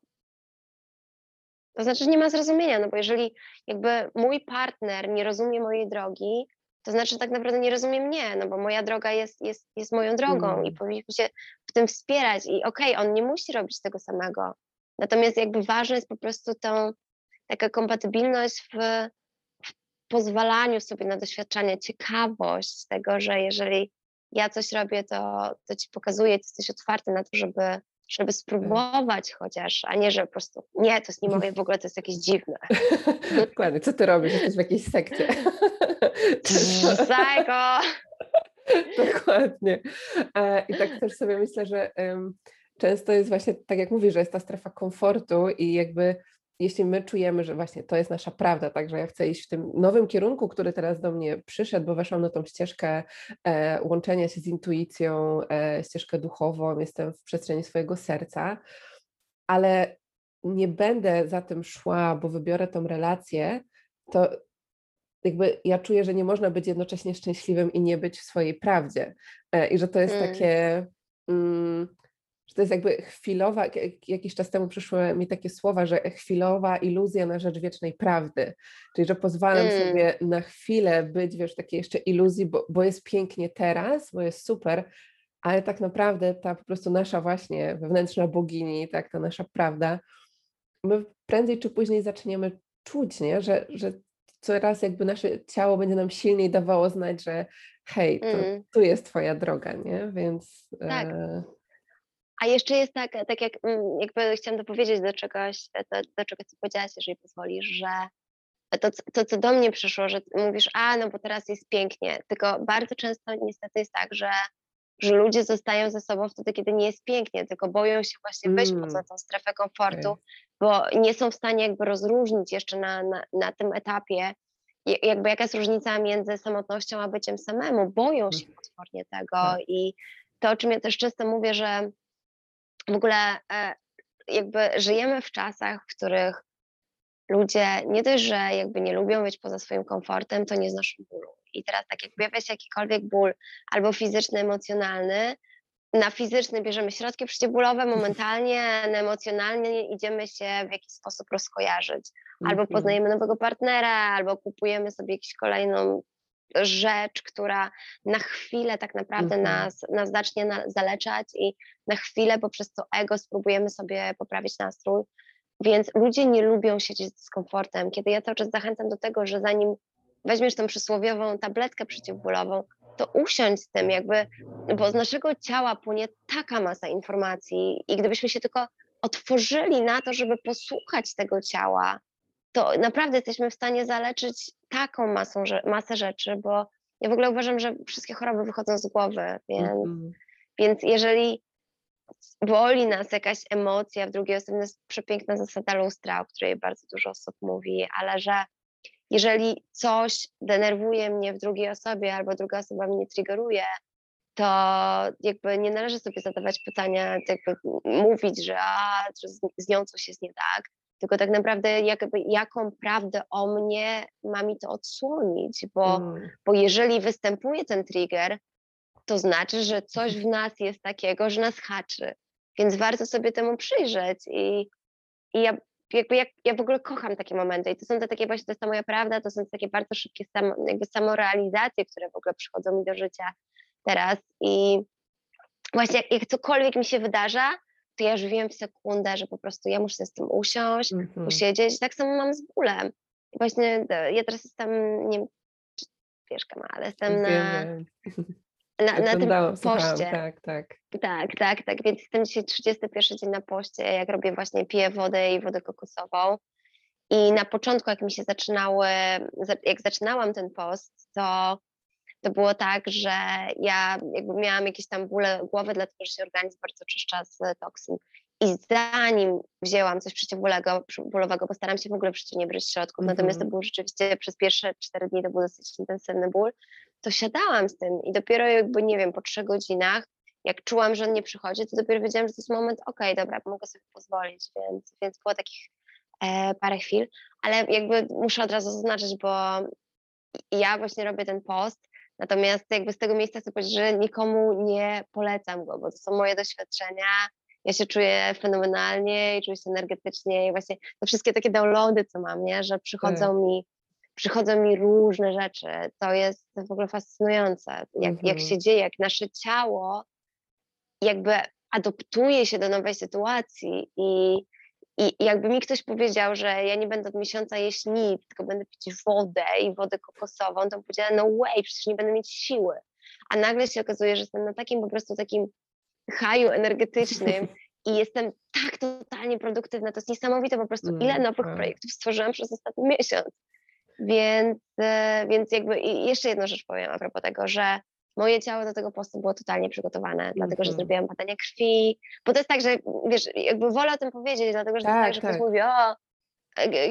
to znaczy, że nie ma zrozumienia, no bo jeżeli jakby mój partner nie rozumie mojej drogi, to znaczy tak naprawdę nie rozumie mnie, no bo moja droga jest, jest, jest moją drogą i Mm. powinniśmy się w tym wspierać i okej, on nie musi robić tego samego. Natomiast jakby ważna jest po prostu tą taka kompatybilność w, w pozwalaniu sobie na doświadczanie, ciekawość tego, że jeżeli ja coś robię, to, to ci pokazuję, ty jesteś otwarty na to, żeby, żeby spróbować chociaż, a nie, że po prostu nie, to jest nie moje, w ogóle to jest jakieś dziwne. (laughs) Dokładnie, co ty robisz? Jesteś w jakiejś sekcie. (laughs) Psycho! (laughs) Dokładnie. E, I tak też sobie myślę, że często jest właśnie, tak jak mówisz, że jest ta strefa komfortu i jakby jeśli my czujemy, że właśnie to jest nasza prawda, tak, że ja chcę iść w tym nowym kierunku, który teraz do mnie przyszedł, bo weszłam na tą ścieżkę e, łączenia się z intuicją, e, ścieżkę duchową, jestem w przestrzeni swojego serca, ale nie będę za tym szła, bo wybiorę tą relację, to jakby ja czuję, że nie można być jednocześnie szczęśliwym i nie być w swojej prawdzie. E, I że to jest Mm. takie, mm, że to jest jakby chwilowa, jak- jak- jakiś czas temu przyszły mi takie słowa, że chwilowa iluzja na rzecz wiecznej prawdy. Czyli, że pozwalam Mm. sobie na chwilę być, wiesz, w takiej jeszcze iluzji, bo, bo jest pięknie teraz, bo jest super, ale tak naprawdę ta po prostu nasza właśnie wewnętrzna bogini, tak, ta nasza prawda, my prędzej czy później zaczniemy czuć, nie? Że, że coraz jakby nasze ciało będzie nam silniej dawało znać, że hej, to, Mm. tu jest twoja droga, nie? Więc Tak. e, A jeszcze jest tak, tak jak mm, jakby chciałam dopowiedzieć do czegoś, do, do czego ty powiedziałaś, jeżeli pozwolisz, że to, co- to, co do mnie przyszło, że mówisz, a no bo teraz jest pięknie, tylko bardzo często niestety jest tak, że, że ludzie zostają ze sobą wtedy, kiedy nie jest pięknie, tylko boją się właśnie wyjść Mm. poza tą strefę komfortu, okej. bo nie są w stanie jakby rozróżnić jeszcze na, na, na tym etapie, ja- jakby jaka jest różnica między samotnością a byciem samemu. Boją się potwornie tego Tak. i to, o czym ja też często mówię, że w ogóle e, jakby żyjemy w czasach, w których ludzie nie dość, że jakby nie lubią być poza swoim komfortem, to nie znoszą bólu. I teraz tak jak pojawia się jakikolwiek ból, albo fizyczny, emocjonalny, na fizyczny bierzemy środki przeciwbólowe momentalnie, na emocjonalnie idziemy się w jakiś sposób rozkojarzyć. Albo Mhm. poznajemy nowego partnera, albo kupujemy sobie jakąś kolejną rzecz, która na chwilę tak naprawdę Mhm. nas, nas zacznie na, zaleczać i na chwilę poprzez to ego spróbujemy sobie poprawić nastrój. Więc ludzie nie lubią siedzieć z dyskomfortem. Kiedy ja cały czas zachęcam do tego, że zanim weźmiesz tą przysłowiową tabletkę przeciwbólową, to usiądź z tym, jakby, bo z naszego ciała płynie taka masa informacji i gdybyśmy się tylko otworzyli na to, żeby posłuchać tego ciała, to naprawdę jesteśmy w stanie zaleczyć taką masą, masę rzeczy, bo ja w ogóle uważam, że wszystkie choroby wychodzą z głowy, więc, Mhm. więc jeżeli boli nas jakaś emocja w drugiej osobie, to jest przepiękna zasada lustra, o której bardzo dużo osób mówi, ale że jeżeli coś denerwuje mnie w drugiej osobie albo druga osoba mnie triggeruje, to jakby nie należy sobie zadawać pytania, jakby mówić, że, a, że z nią coś jest nie tak, tylko tak naprawdę jakby jaką prawdę o mnie ma mi to odsłonić, bo, Mm. bo jeżeli występuje ten trigger, to znaczy, że coś w nas jest takiego, że nas haczy. Więc warto sobie temu przyjrzeć i, i ja jakby jak, ja w ogóle kocham takie momenty i to są te takie właśnie, to jest ta moja prawda, to są te takie bardzo szybkie sam, jakby samorealizacje, które w ogóle przychodzą mi do życia teraz i właśnie jak, jak cokolwiek mi się wydarza, to ja już wiem w sekundę, że po prostu ja muszę z tym usiąść, Mhm. posiedzieć. Tak samo mam z bólem. Właśnie e, ja teraz jestem, nie wiem, czy wiesz ale jestem na, na, na tym poście. tak, tak. Tak, tak, tak. Więc jestem dzisiaj 31 dzień na poście, jak robię właśnie, piję wodę i wodę kokosową. I na początku, jak mi się zaczynały, za- jak zaczynałam ten post, to, to było tak, że ja jakby miałam jakieś tam bóle głowy, dlatego że się organizm bardzo czyszcza z toksyn. i zanim wzięłam coś przeciwbólowego, bólowego, bo staram się w ogóle przecież nie brać środków, natomiast to Mhm. był rzeczywiście przez pierwsze cztery dni to był dosyć intensywny ból, to siadałam z tym i dopiero jakby, nie wiem, po trzech godzinach, jak czułam, że on nie przychodzi, to dopiero wiedziałam, że to jest moment, okej, dobra, mogę sobie pozwolić, więc, więc było takich e, parę chwil, ale jakby muszę od razu zaznaczyć, bo ja właśnie robię ten post, natomiast jakby z tego miejsca chcę powiedzieć, że nikomu nie polecam go, bo to są moje doświadczenia. Ja się czuję fenomenalnie i czuję się energetycznie i właśnie te wszystkie takie downloady, co mam, nie? że przychodzą mi przychodzą mi różne rzeczy. To jest w ogóle fascynujące, jak, jak Mhm. się dzieje, jak nasze ciało jakby adoptuje się do nowej sytuacji i, i jakby mi ktoś powiedział, że ja nie będę od miesiąca jeść nic, tylko będę pić wodę i wodę kokosową, to bym powiedziała, no way, przecież nie będę mieć siły. A nagle się okazuje, że jestem na takim po prostu takim haju energetycznym (laughs) i jestem tak totalnie produktywna. To jest niesamowite po prostu, ile Mm, nowych wow. projektów stworzyłam przez ostatni miesiąc. Więc, e, więc jakby i jeszcze jedną rzecz powiem a propos tego, że moje ciało do tego postu było totalnie przygotowane, dlatego że Mhm. zrobiłam badania krwi, bo to jest tak, że wiesz, jakby wolę o tym powiedzieć, dlatego że to jest Tak, tak, że ktoś tak. mówi, o,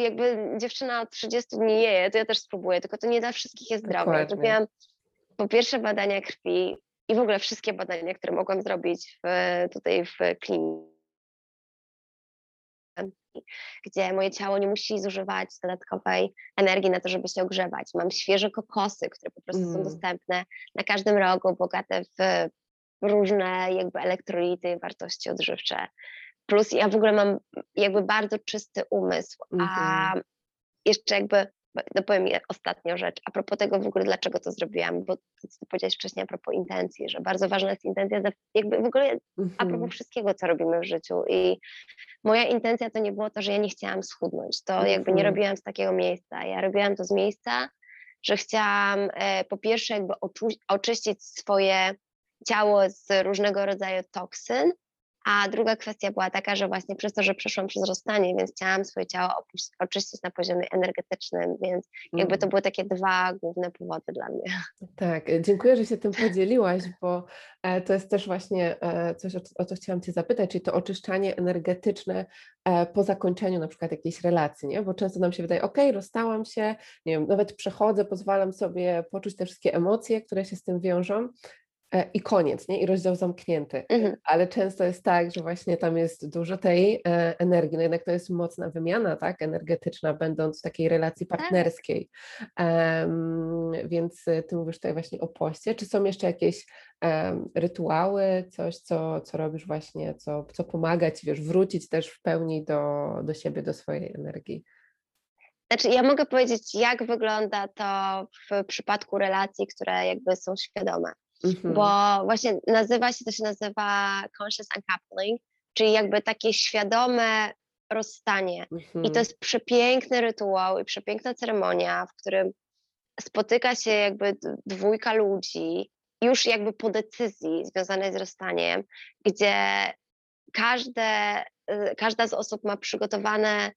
jakby dziewczyna od 30 dni jeje, to ja też spróbuję, tylko to nie dla wszystkich jest zdrowe. Ja zrobiłam po pierwsze badania krwi i w ogóle wszystkie badania, które mogłam zrobić w, tutaj w klinice, gdzie moje ciało nie musi zużywać dodatkowej energii na to, żeby się ogrzewać. Mam świeże kokosy, które po prostu są Mm. dostępne na każdym rogu, bogate w różne jakby elektrolity, wartości odżywcze. Plus ja w ogóle mam jakby bardzo czysty umysł, a Mhm. jeszcze jakby, no powiem je- ostatnią rzecz, a propos tego w ogóle, dlaczego to zrobiłam, bo to, co powiedziałeś wcześniej a propos intencji, że bardzo ważna jest intencja, jakby w ogóle a Mhm. propos wszystkiego, co robimy w życiu i moja intencja to nie było to, że ja nie chciałam schudnąć, to jakby nie Mhm. robiłam z takiego miejsca, ja robiłam to z miejsca, że chciałam e, po pierwsze jakby oczyścić swoje ciało z różnego rodzaju toksyn, a druga kwestia była taka, że właśnie przez to, że przeszłam przez rozstanie, więc chciałam swoje ciało oczyścić na poziomie energetycznym, więc jakby to Mm. były takie dwa główne powody dla mnie. Tak, dziękuję, że się tym podzieliłaś, bo e, to jest też właśnie e, coś, o, co- chciałam Cię zapytać, czyli to oczyszczanie energetyczne e, po zakończeniu na przykład jakiejś relacji, nie? Bo często nam się wydaje, ok, rozstałam się, nie wiem, nawet przechodzę, pozwalam sobie poczuć te wszystkie emocje, które się z tym wiążą i koniec, nie? I rozdział zamknięty. Mhm. Ale często jest tak, że właśnie tam jest dużo tej e, energii, no jednak to jest mocna wymiana, tak, energetyczna, będąc w takiej relacji Tak. partnerskiej. Więc y, ty mówisz tutaj właśnie o poście. Czy są jeszcze jakieś em, rytuały, coś, co, co robisz właśnie, co, co pomaga ci, wiesz, wrócić też w pełni do, do siebie, do swojej energii? Znaczy, ja mogę powiedzieć, jak wygląda to w przypadku relacji, które jakby są świadome. Mhm. bo właśnie nazywa się, to się nazywa conscious uncoupling, czyli jakby takie świadome rozstanie. I Mhm. to jest przepiękny rytuał i przepiękna ceremonia, w którym spotyka się jakby dwójka ludzi, już jakby po decyzji związanej z rozstaniem, gdzie każde, y, każda z osób ma przygotowane,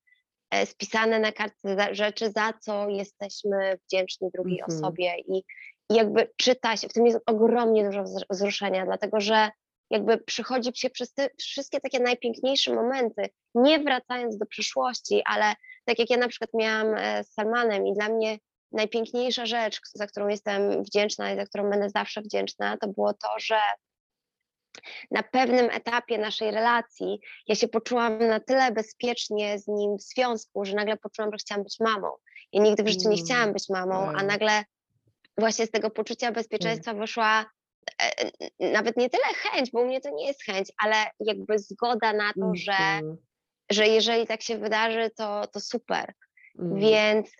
e, spisane na kartce rzeczy, za co jesteśmy wdzięczni drugiej Mhm. osobie i, i jakby czyta się, w tym jest ogromnie dużo wzr- wzruszenia, dlatego że jakby przychodzi się przez te wszystkie takie najpiękniejsze momenty, nie wracając do przeszłości, ale tak jak ja na przykład miałam e, z Salmanem i dla mnie najpiękniejsza rzecz, za którą jestem wdzięczna i za którą będę zawsze wdzięczna, to było to, że na pewnym etapie naszej relacji ja się poczułam na tyle bezpiecznie z nim w związku, że nagle poczułam, że chciałam być mamą. Ja nigdy w życiu nie Mm, chciałam być mamą, a wow. nagle właśnie z tego poczucia bezpieczeństwa wyszła e, nawet nie tyle chęć, bo u mnie to nie jest chęć, ale jakby zgoda na to, że, Mhm. że jeżeli tak się wydarzy, to, to super. Mm. Więc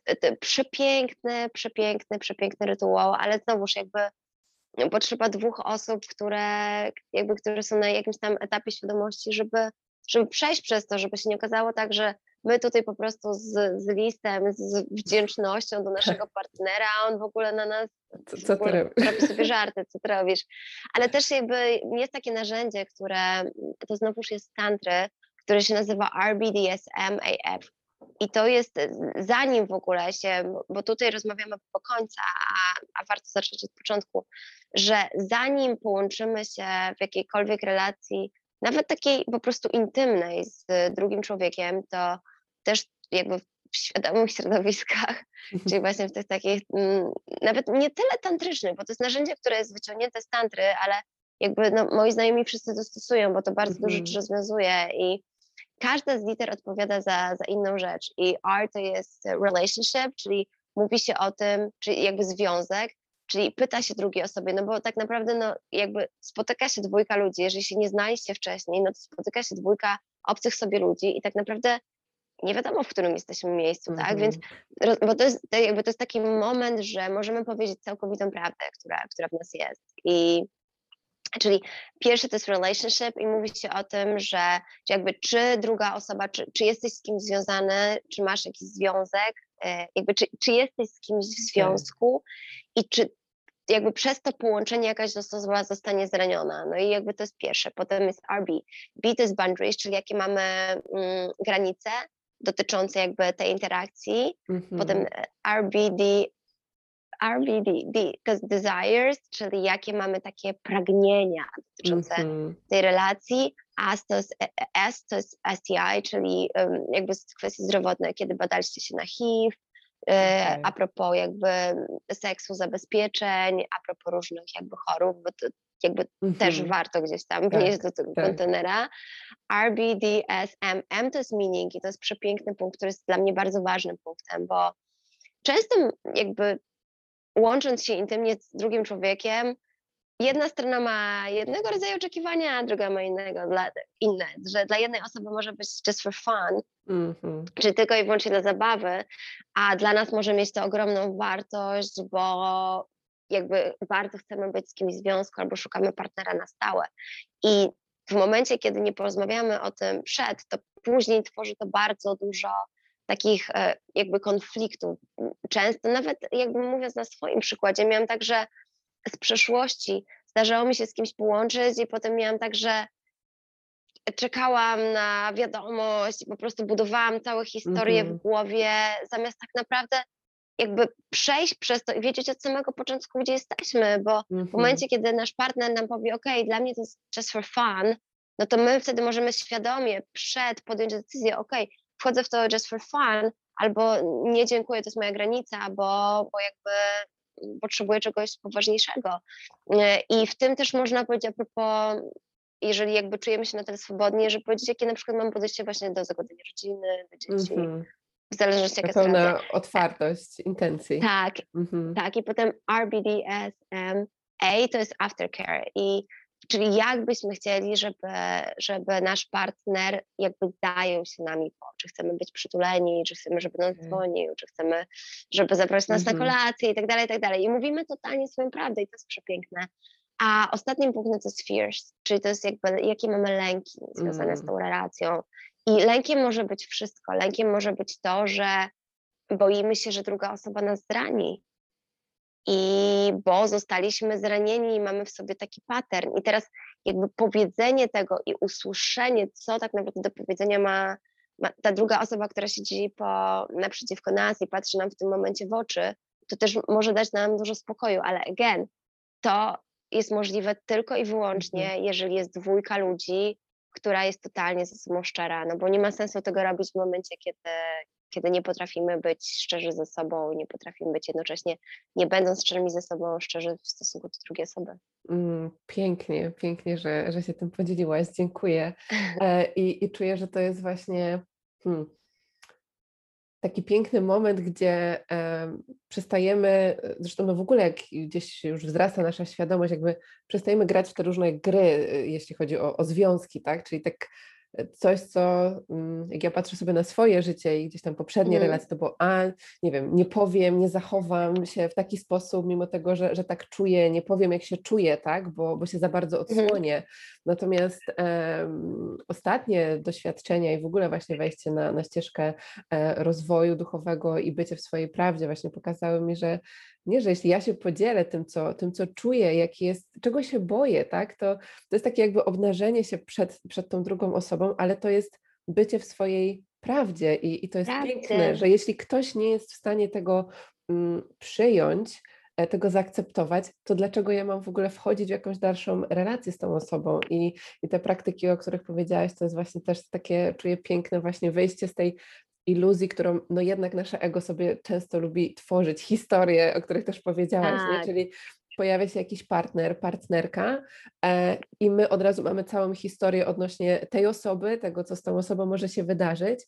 przepiękny, przepiękny, przepiękny rytuał, ale znowuż jakby no, potrzeba dwóch osób, które jakby, które są na jakimś tam etapie świadomości, żeby, żeby przejść przez to, żeby się nie okazało tak, że my tutaj po prostu z, z listem, z wdzięcznością do naszego partnera, on w ogóle na nas Co, co ty robi sobie (laughs) żarty, co ty robisz. Ale też jakby jest takie narzędzie, które to znowuż jest z tantry, które się nazywa RBDSM-AF. I to jest zanim w ogóle się, bo tutaj rozmawiamy po końca, a, a warto zacząć od początku, że zanim połączymy się w jakiejkolwiek relacji nawet takiej po prostu intymnej z drugim człowiekiem, to też jakby w świadomych środowiskach, czyli właśnie w tych takich, mm, nawet nie tyle tantrycznych, bo to jest narzędzie, które jest wyciągnięte z tantry, ale jakby no, moi znajomi wszyscy to stosują, bo to bardzo dużo rzeczy rozwiązuje i każda z liter odpowiada za, za inną rzecz. I R to jest relationship, czyli mówi się o tym, czyli jakby związek, czyli pyta się drugiej osobie, no bo tak naprawdę no jakby spotyka się dwójka ludzi, jeżeli się nie znaliście wcześniej, no to spotyka się dwójka obcych sobie ludzi i tak naprawdę nie wiadomo, w którym jesteśmy miejscu, mm -hmm. tak? Więc, mhm. bo to jest, jakby to jest taki moment, że możemy powiedzieć całkowitą prawdę, która, która w nas jest. I Czyli pierwszy to jest relationship i mówi się o tym, że jakby czy druga osoba, czy, czy jesteś z kimś związany, czy masz jakiś związek, e, jakby czy, czy jesteś z kimś w tak. związku i czy jakby przez to połączenie jakaś osoba zostanie zraniona. No i jakby to jest pierwsze. Potem jest RB. B to jest boundaries, czyli jakie mamy mm, granice dotyczące jakby tej interakcji. Mm -hmm. Potem RBD, RBD, to jest desires, czyli jakie mamy takie pragnienia dotyczące mm -hmm. tej relacji, S to jest, e, e, S to jest STI, czyli um, jakby kwestie zdrowotne, kiedy badaliście się na HIV, e, okay. a propos jakby seksu, zabezpieczeń, a propos różnych jakby chorób, bo to jakby mm -hmm. też warto gdzieś tam tak, wnieść do tego tak. kontenera. RBDSMM to jest meaning i to jest przepiękny punkt, który jest dla mnie bardzo ważnym punktem, bo często jakby łącząc się intymnie z drugim człowiekiem, jedna strona ma jednego rodzaju oczekiwania, a druga ma innego, dla, inne, że dla jednej osoby może być just for fun, mm-hmm. czy tylko i wyłącznie dla zabawy, a dla nas może mieć to ogromną wartość, bo jakby bardzo chcemy być z kimś w związku albo szukamy partnera na stałe. I w momencie, kiedy nie porozmawiamy o tym przed, to później tworzy to bardzo dużo takich e, jakby konfliktów. Często, nawet jakby mówiąc na swoim przykładzie, miałam także z przeszłości, zdarzało mi się z kimś połączyć i potem miałam także czekałam na wiadomość po prostu budowałam całe historie mm -hmm. w mhm. głowie, zamiast tak naprawdę jakby przejść przez to i wiedzieć od samego początku, gdzie jesteśmy, bo mm -hmm. w mhm. momencie, kiedy nasz partner nam powie, ok, dla mnie to jest just for fun, no to my wtedy możemy świadomie przed podjąć decyzję, ok, wchodzę w to just for fun, albo nie dziękuję, to jest moja granica, bo, bo jakby potrzebuję czegoś poważniejszego. E, I w tym też można powiedzieć a propos, jeżeli jakby czujemy się na tyle swobodnie, że powiedzieć, jakie na przykład mam podejście właśnie do zagodzenia rodziny, do dzieci. Mm -hmm. W zależności jaka Pełna otwartość, intencji. Tak, -hmm. tak. I potem RBDSM, A to jest aftercare. I Czyli jak byśmy chcieli, żeby, żeby nasz partner jakby zajął się nami po, czy chcemy być przytuleni, czy chcemy, żeby nas mhm. dzwonił, czy chcemy, żeby zaprosić nas mm -hmm. na mhm. kolację i tak dalej, i tak dalej. I mówimy totalnie swoją prawdę i to jest przepiękne. A ostatnim punktem to jest fears, czyli to jest jakby, jakie mamy lęki związane mm. z tą relacją. I lękiem może być wszystko. Lękiem może być to, że boimy się, że druga osoba nas zrani, i bo zostaliśmy zranieni i mamy w sobie taki pattern. I teraz jakby powiedzenie tego i usłyszenie, co tak naprawdę do powiedzenia ma, ma ta druga osoba, która siedzi po, naprzeciwko nas i patrzy nam w tym momencie w oczy, to też może dać nam dużo spokoju, ale again, to jest możliwe tylko i wyłącznie, mhm. jeżeli jest dwójka ludzi, która jest totalnie ze sobą szczera, no bo nie ma sensu tego robić w momencie, kiedy, kiedy nie potrafimy być szczerzy ze sobą i nie potrafimy być jednocześnie, nie będąc szczerymi ze sobą, szczerzy w stosunku do drugiej osoby. Mm, pięknie, pięknie, że, że się tym podzieliłaś, dziękuję. (laughs) E, I, i czuję, że to jest właśnie hmm, taki piękny moment, gdzie e, przestajemy, zresztą no w ogóle jak gdzieś już wzrasta nasza świadomość, jakby przestajemy grać w te różne gry, e, jeśli chodzi o, o związki, tak? Czyli tak coś, co mm, jak ja patrzę sobie na swoje życie i gdzieś tam poprzednie mm. relacje, to było, a nie wiem, nie powiem, nie zachowam się w taki sposób, mimo tego, że, że tak czuję, nie powiem, jak się czuję, tak, bo, bo się za bardzo mhm. odsłonię. Mm. Natomiast um, ostatnie doświadczenia i w ogóle właśnie wejście na, na ścieżkę e, rozwoju duchowego i bycie w swojej prawdzie właśnie pokazały mi, że nie, że jeśli ja się podzielę tym, co, tym, co czuję, jaki jest, czego się boję, tak, to, to jest takie jakby obnażenie się przed, przed tą drugą osobą, ale to jest bycie w swojej prawdzie i, i to jest piękne, że jeśli ktoś nie jest w stanie tego mm, przyjąć, e, tego zaakceptować, to dlaczego ja mam w ogóle wchodzić w jakąś dalszą relację z tą osobą? I, i te praktyki, o których powiedziałaś, to jest właśnie też takie, czuję piękne właśnie wyjście z tej iluzji, którą no jednak nasze ego sobie często lubi tworzyć, historie, o których też powiedziałaś, nie? Tak. czyli pojawia się jakiś partner, partnerka e, i my od razu mamy całą historię odnośnie tej osoby, tego, co z tą osobą może się wydarzyć,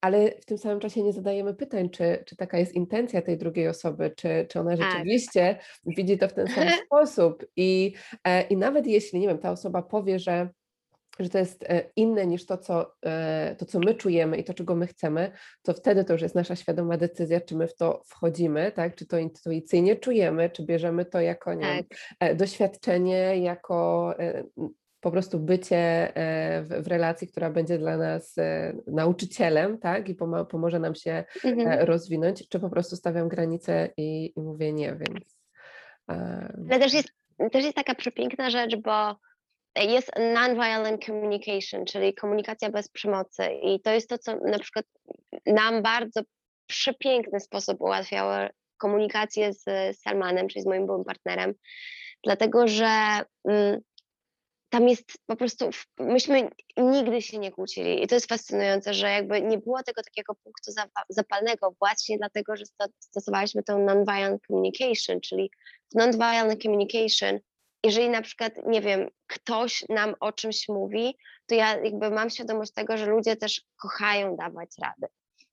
ale w tym samym czasie nie zadajemy pytań, czy, czy taka jest intencja tej drugiej osoby, czy, czy ona Tak. rzeczywiście widzi to w ten sam (laughs) sposób. I, e, I nawet jeśli, nie wiem, ta osoba powie, że że to jest e, inne niż to co, e, to, co my czujemy i to, czego my chcemy, to wtedy to już jest nasza świadoma decyzja, czy my w to wchodzimy, tak? czy to intuicyjnie czujemy, czy bierzemy to jako nie Tak. e, doświadczenie, jako po prostu bycie w, relacji, która będzie dla nas nauczycielem, tak, i pomo pomoże nam się Mhm. rozwinąć, czy po prostu stawiam granice i, i mówię nie, więc... Ale też jest, też jest taka przepiękna rzecz, bo jest non-violent communication, czyli komunikacja bez przemocy. I to jest to, co na przykład nam bardzo przepiękny sposób ułatwiało komunikację z Salmanem, czyli z moim byłym partnerem, dlatego że mm, tam jest po prostu, myśmy nigdy się nie kłócili. I to jest fascynujące, że jakby nie było tego takiego punktu zapalnego właśnie dlatego, że stosowaliśmy tą non-violent communication, czyli w non-violent communication jeżeli na przykład, nie wiem, ktoś nam o czymś mówi, to ja jakby mam świadomość tego, że ludzie też kochają dawać rady.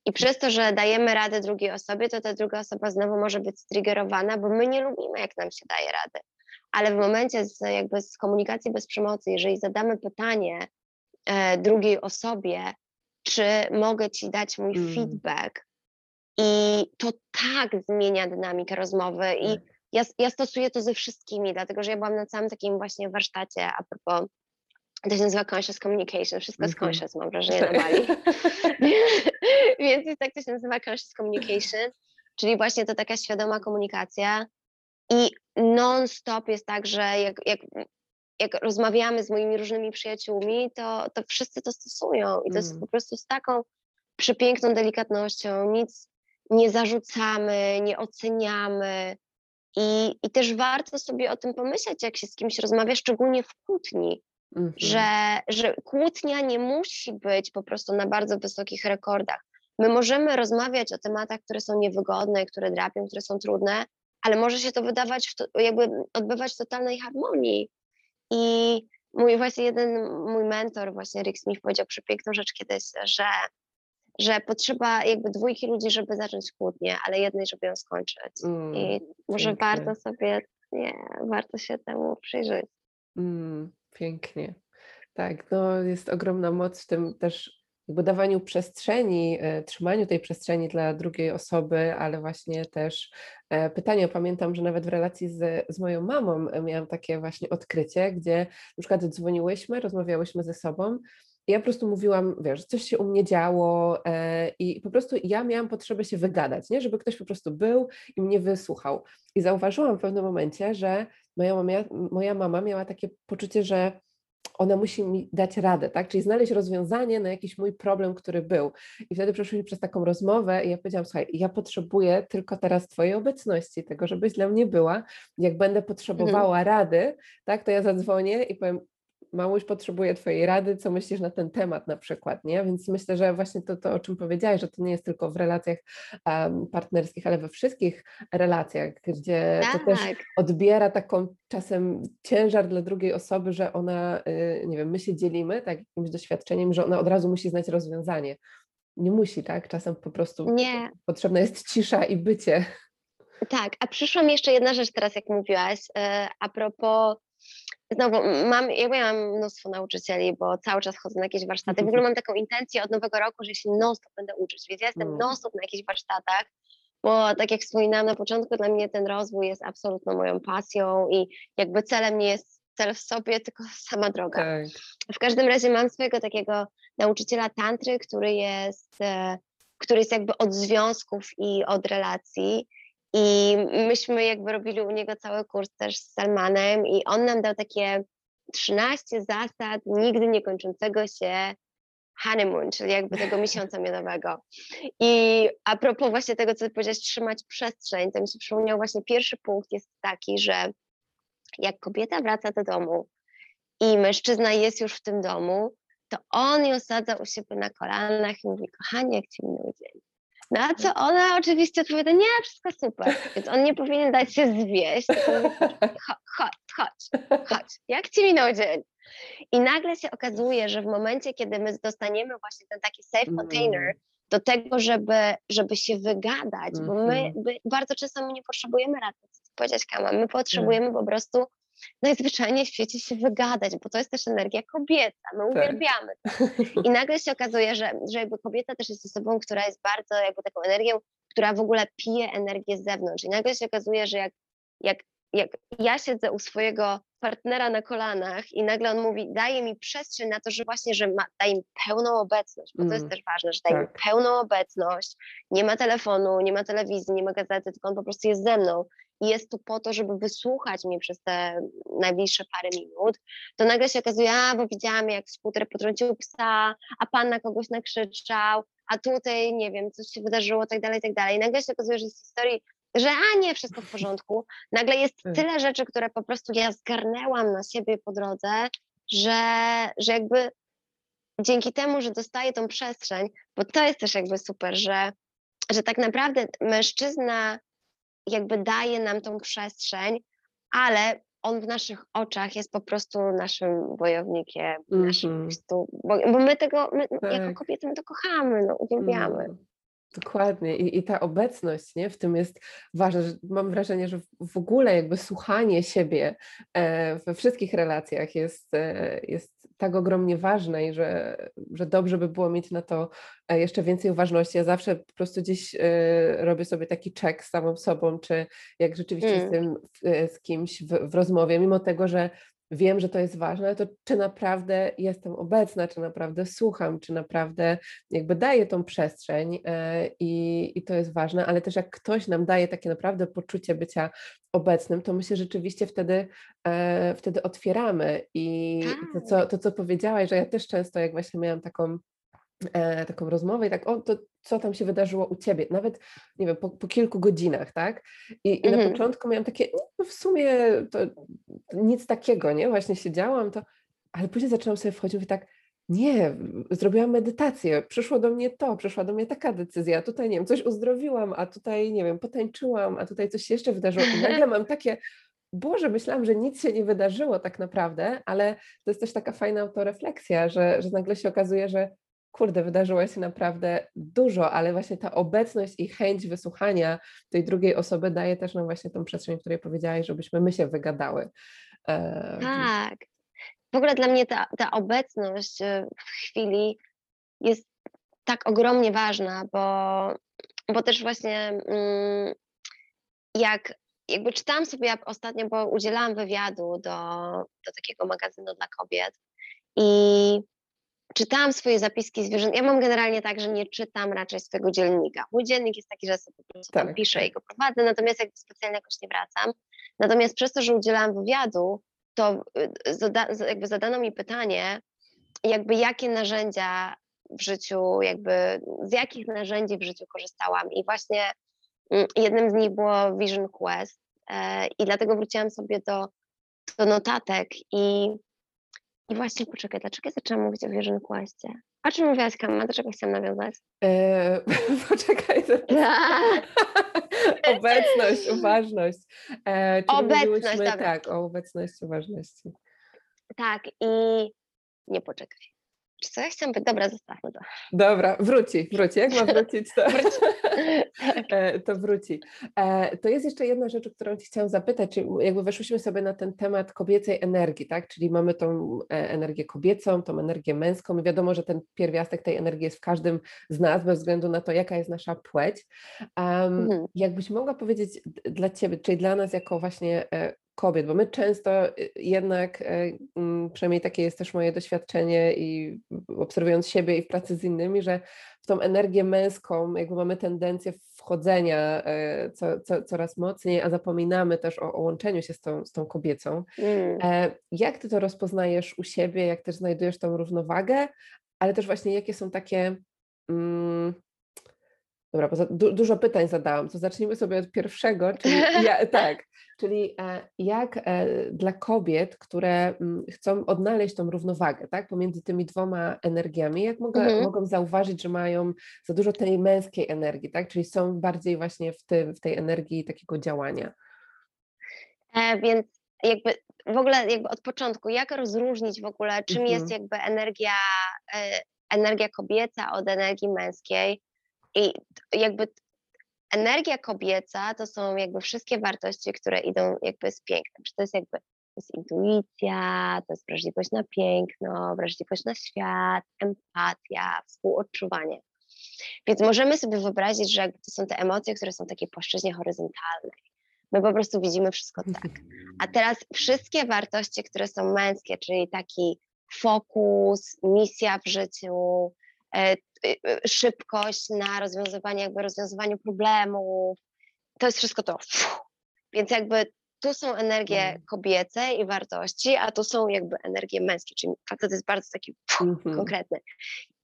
I przez to, że dajemy radę drugiej osobie, to ta druga osoba znowu może być striggerowana, bo my nie lubimy, jak nam się daje rady. Ale w momencie z, jakby z komunikacji bez przemocy, jeżeli zadamy pytanie e, drugiej osobie, czy mogę ci dać mój mm. feedback, i to tak zmienia dynamikę rozmowy. I tak ja, ja stosuję to ze wszystkimi, dlatego że ja byłam na całym takim właśnie warsztacie a propos to się nazywa conscious communication, wszystko mm z conscious mam wrażenie (laughs) na Bali. (laughs) Więc jest tak to się nazywa conscious communication, czyli właśnie to taka świadoma komunikacja i non-stop jest tak, że jak, jak, jak rozmawiamy z moimi różnymi przyjaciółmi, to, to wszyscy to stosują i to mm. jest po prostu z taką przepiękną delikatnością, nic nie zarzucamy, nie oceniamy, i, I też warto sobie o tym pomyśleć, jak się z kimś rozmawia, szczególnie w kłótni, mhm. że, że kłótnia nie musi być po prostu na bardzo wysokich rekordach. My możemy rozmawiać o tematach, które są niewygodne, które drapią, które są trudne, ale może się to wydawać, to, jakby odbywać w totalnej harmonii. I mój właśnie jeden mój mentor, właśnie Rick Smith powiedział przepiękną rzecz kiedyś, że że potrzeba jakby dwójki ludzi, żeby zacząć kłótnię, ale jednej, żeby ją skończyć. Mm, I może pięknie. warto sobie, nie, warto się temu przyjrzeć. Mm, pięknie. Tak, no jest ogromna moc w tym też jakby dawaniu przestrzeni, e, trzymaniu tej przestrzeni dla drugiej osoby, ale właśnie też e, pytanie, pamiętam, że nawet w relacji z, z moją mamą miałam takie właśnie odkrycie, gdzie na przykład dzwoniłyśmy, rozmawiałyśmy ze sobą ja po prostu mówiłam, wiesz, coś się u mnie działo e, i po prostu ja miałam potrzebę się wygadać, nie? żeby ktoś po prostu był i mnie wysłuchał. I zauważyłam w pewnym momencie, że moja mama, moja mama miała takie poczucie, że ona musi mi dać radę, tak? Czyli znaleźć rozwiązanie na jakiś mój problem, który był. I wtedy przeszliśmy przez taką rozmowę i ja powiedziałam, słuchaj, ja potrzebuję tylko teraz Twojej obecności, tego, żebyś dla mnie była. Jak będę mhm. potrzebowała mhm. rady, tak, to ja zadzwonię i powiem, Mamuś potrzebuje Twojej rady, co myślisz na ten temat na przykład, nie? Więc myślę, że właśnie to, to o czym powiedziałaś, że to nie jest tylko w relacjach um, partnerskich, ale we wszystkich relacjach, gdzie tak. to też tak. odbiera taką czasem ciężar dla drugiej osoby, że ona, y, nie wiem, my się dzielimy tak, jakimś doświadczeniem, że ona od razu musi znać rozwiązanie. Nie musi, tak? Czasem po prostu nie. potrzebna jest cisza i bycie. Tak, a przyszła mi jeszcze jedna rzecz teraz, jak mówiłaś, y, a propos Znowu, mam, ja mam mnóstwo nauczycieli, bo cały czas chodzę na jakieś warsztaty. W (laughs) ogóle mam taką intencję od nowego roku, że się non-stop będę uczyć, więc ja jestem mm. non-stop na jakichś warsztatach, bo tak jak wspominałam na początku, dla mnie ten rozwój jest absolutną moją pasją i jakby celem nie jest cel w sobie, (laughs) tylko sama droga. Tak. W każdym razie mam swojego takiego nauczyciela tantry, który jest, e, który jest jakby od związków i od relacji i myśmy jakby robili u niego cały kurs też z Salmanem i on nam dał takie 13 zasad nigdy nie kończącego się honeymoon, czyli jakby tego miesiąca miodowego. I a propos właśnie tego, co powiedziałeś, trzymać przestrzeń, to mi się przypomniał właśnie pierwszy punkt jest taki, że jak kobieta wraca do domu i mężczyzna jest już w tym domu, to on ją sadza u siebie na kolanach i mówi, kochanie, jak ci minął dzień. Na co ona oczywiście odpowiada, nie, wszystko super. Więc on nie powinien dać się zwieść, chodź, chodź, chodź, jak ci minął dzień? I nagle się okazuje, że w momencie, kiedy my dostaniemy właśnie ten taki safe container mm. do tego, żeby, żeby się wygadać, bo my, mhm. bardzo często my nie potrzebujemy rady, powiedzieć Kama, my potrzebujemy po prostu najzwyczajniej w świecie się wygadać, bo to jest też energia kobieca, my tak. uwielbiamy to. (laughs) I nagle się okazuje, że, że jakby kobieta też jest osobą, która jest bardzo jakby taką energią, która w ogóle pije energię z zewnątrz. I nagle się okazuje, że jak, jak, jak ja siedzę u swojego partnera na kolanach i nagle on mówi, daje mi przestrzeń na to, że właśnie, że ma, daje mi pełną obecność, bo to jest mm, też ważne, że daje tak. mi pełną obecność, nie ma telefonu, nie ma telewizji, nie ma gazety, tylko on po prostu jest ze mną i jest tu po to, żeby wysłuchać mnie przez te najbliższe parę minut, to nagle się okazuje, a bo widziałam jak skuter potrącił psa, a pan na kogoś nakrzyczał, a tutaj nie wiem, coś się wydarzyło, tak dalej, tak dalej. I nagle się okazuje, że z historii że a nie, wszystko w porządku. Nagle jest tak. tyle rzeczy, które po prostu ja zgarnęłam na siebie po drodze, że, że jakby dzięki temu, że dostaję tą przestrzeń, bo to jest też jakby super, że, że tak naprawdę mężczyzna jakby daje nam tą przestrzeń, ale on w naszych oczach jest po prostu naszym wojownikiem, mm -hmm. naszym po prostu, bo, bo my tego, my, tak. jako kobiety my to kochamy, no, uwielbiamy. Mm. Dokładnie. I, I, ta obecność nie, w tym jest ważna. Że mam wrażenie, że w ogóle jakby słuchanie siebie e, we wszystkich relacjach jest, e, jest tak ogromnie ważne i że, że dobrze by było mieć na to e, jeszcze więcej uważności. Ja zawsze po prostu gdzieś robię sobie taki check z samą sobą, czy jak rzeczywiście mm. jestem z kimś w, w rozmowie, mimo tego, że wiem, że to jest ważne, to czy naprawdę jestem obecna, czy naprawdę słucham, czy naprawdę jakby daję tą przestrzeń e, i, i to jest ważne, ale też jak ktoś nam daje takie naprawdę poczucie bycia obecnym, to my się rzeczywiście wtedy, e, wtedy otwieramy i to co, tak. to, co powiedziałaś, że ja też często, jak właśnie miałam taką e, taką rozmowę i tak, o, to co tam się wydarzyło u ciebie, nawet, nie wiem, po, po kilku godzinach, tak? I, i na mhm. początku miałam takie, no w sumie to nic takiego, nie? Właśnie siedziałam, to, ale później zaczęłam sobie wchodzić i tak, nie, zrobiłam medytację, przyszło do mnie to, przyszła do mnie taka decyzja, tutaj, nie wiem, coś uzdrowiłam, a tutaj, nie wiem, potańczyłam, a tutaj coś się jeszcze wydarzyło i nagle mam takie, Boże, myślałam, że nic się nie wydarzyło tak naprawdę, ale to jest też taka fajna autorefleksja, że, że nagle się okazuje, że kurde, wydarzyło się naprawdę dużo, ale właśnie ta obecność i chęć wysłuchania tej drugiej osoby daje też nam właśnie tą przestrzeń, o której powiedziałaś, żebyśmy my się wygadały. E, tak. W ogóle dla mnie ta, ta obecność e, w chwili jest tak ogromnie ważna, bo, bo też właśnie mm, jak jakby czytałam sobie ostatnio, bo udzielałam wywiadu do, do takiego magazynu dla kobiet i czytałam swoje zapiski zwierząt. Ja mam generalnie tak, że nie czytam raczej swojego dziennika. Mój dziennik jest taki, że sobie po prostu tak. tam piszę i go prowadzę, natomiast jakby specjalnie jakoś nie wracam. Natomiast przez to, że udzielałam wywiadu, to y, zada, jakby zadano mi pytanie, jakby jakie narzędzia w życiu, jakby z jakich narzędzi w życiu korzystałam. I właśnie mm, jednym z nich było Vision Quest. E, I dlatego wróciłam sobie do, do notatek i i właśnie poczekaj, dlaczego ja zaczęłam mówić o Vision Questie? O czym mówiłaś, Kama? Do czego chciałam nawiązać? Eee, (laughs) poczekaj. (laughs) Obecność, uważność. Eee, obecność. Tak, o obecności, uważności. Tak i nie poczekaj. Czy co ja chciałam być? Dobra, zostawmy to. Dobra, wróci, wróci. Jak ma (laughs) wrócić, to, (laughs) e, to wróci. E, to jest jeszcze jedna rzecz, o którą Ci chciałam zapytać, czyli jakby weszłyśmy sobie na ten temat kobiecej energii, tak? Czyli mamy tą e, energię kobiecą, tą energię męską i wiadomo, że ten pierwiastek tej energii jest w każdym z nas, bez względu na to, jaka jest nasza płeć. Um, mhm. Jakbyś mogła powiedzieć dla Ciebie, czyli dla nas jako właśnie kobiet, bo my często y, jednak, e, przynajmniej takie jest też moje doświadczenie i obserwując siebie i w pracy z innymi, że w tą energię męską jakby mamy tendencję wchodzenia e, co, co, coraz mocniej, a zapominamy też o, o łączeniu się z tą, z tą kobiecą. Mm. E, jak ty to rozpoznajesz u siebie, jak też znajdujesz tą równowagę, ale też właśnie jakie są takie mm, Dobra, bo du, dużo pytań zadałam, to zacznijmy sobie od pierwszego, czyli (laughs) ja, tak, czyli e, jak e, dla kobiet, które mm, chcą odnaleźć tą równowagę, tak, pomiędzy tymi dwoma energiami, jak mogę, mhm. mogą zauważyć, że mają za dużo tej męskiej energii, tak, czyli są bardziej właśnie w, tym, w tej energii takiego działania. E, więc jakby w ogóle jakby od początku, jak rozróżnić w ogóle, czym mhm. jest jakby energia, e, energia kobieca od energii męskiej, i jakby energia kobieca to są jakby wszystkie wartości, które idą jakby z pięknem. Czy to jest jakby to jest intuicja, to jest wrażliwość na piękno, wrażliwość na świat, empatia, współodczuwanie. Więc możemy sobie wyobrazić, że to są te emocje, które są takie płaszczyźnie horyzontalnej. My po prostu widzimy wszystko (laughs) tak. A teraz wszystkie wartości, które są męskie, czyli taki fokus, misja w życiu, E, szybkość na rozwiązywanie, jakby rozwiązywaniu problemów. To jest wszystko to. Więc jakby tu są energie mhm. kobiece i wartości, a tu są jakby energie męskie, czyli facet jest bardzo taki mhm. konkretny.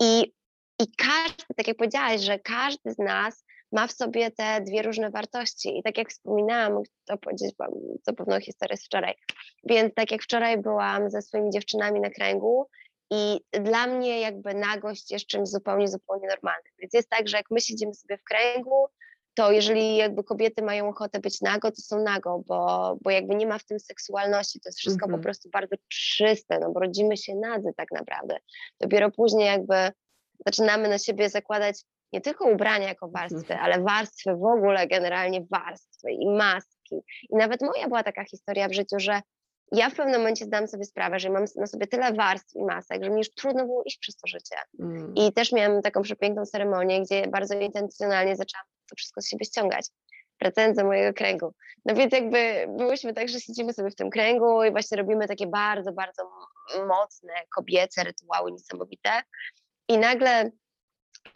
I, I każdy, tak jak powiedziałaś, że każdy z nas ma w sobie te dwie różne wartości. I tak jak wspominałam, to powiedzieć wam co pewną historię z wczoraj. Więc tak jak wczoraj byłam ze swoimi dziewczynami na kręgu i dla mnie jakby nagość jest czymś zupełnie, zupełnie normalnym. Więc jest tak, że jak my siedzimy sobie w kręgu, to jeżeli jakby kobiety mają ochotę być nago, to są nago, bo, bo jakby nie ma w tym seksualności, to jest wszystko mm -hmm. po mhm. prostu bardzo czyste, no bo rodzimy się nadzy tak naprawdę. Dopiero później jakby zaczynamy na siebie zakładać nie tylko ubrania jako warstwy, mm -hmm. ale warstwy w ogóle, generalnie warstwy i maski. I nawet moja była taka historia w życiu, że ja w pewnym momencie zdałam sobie sprawę, że mam na sobie tyle warstw i masek, że mi już trudno było iść przez to życie. Mm. I też miałam taką przepiękną ceremonię, gdzie bardzo intencjonalnie zaczęłam to wszystko z siebie ściągać, wracając do mojego kręgu. No więc jakby byłyśmy tak, że siedzimy sobie w tym kręgu i właśnie robimy takie bardzo, bardzo mocne, kobiece rytuały niesamowite. I nagle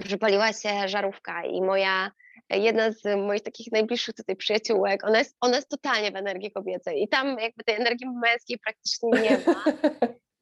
przypaliła się żarówka i moja jedna z moich takich najbliższych tutaj przyjaciółek, ona jest, ona jest totalnie w energii kobiecej i tam jakby tej energii męskiej praktycznie nie ma.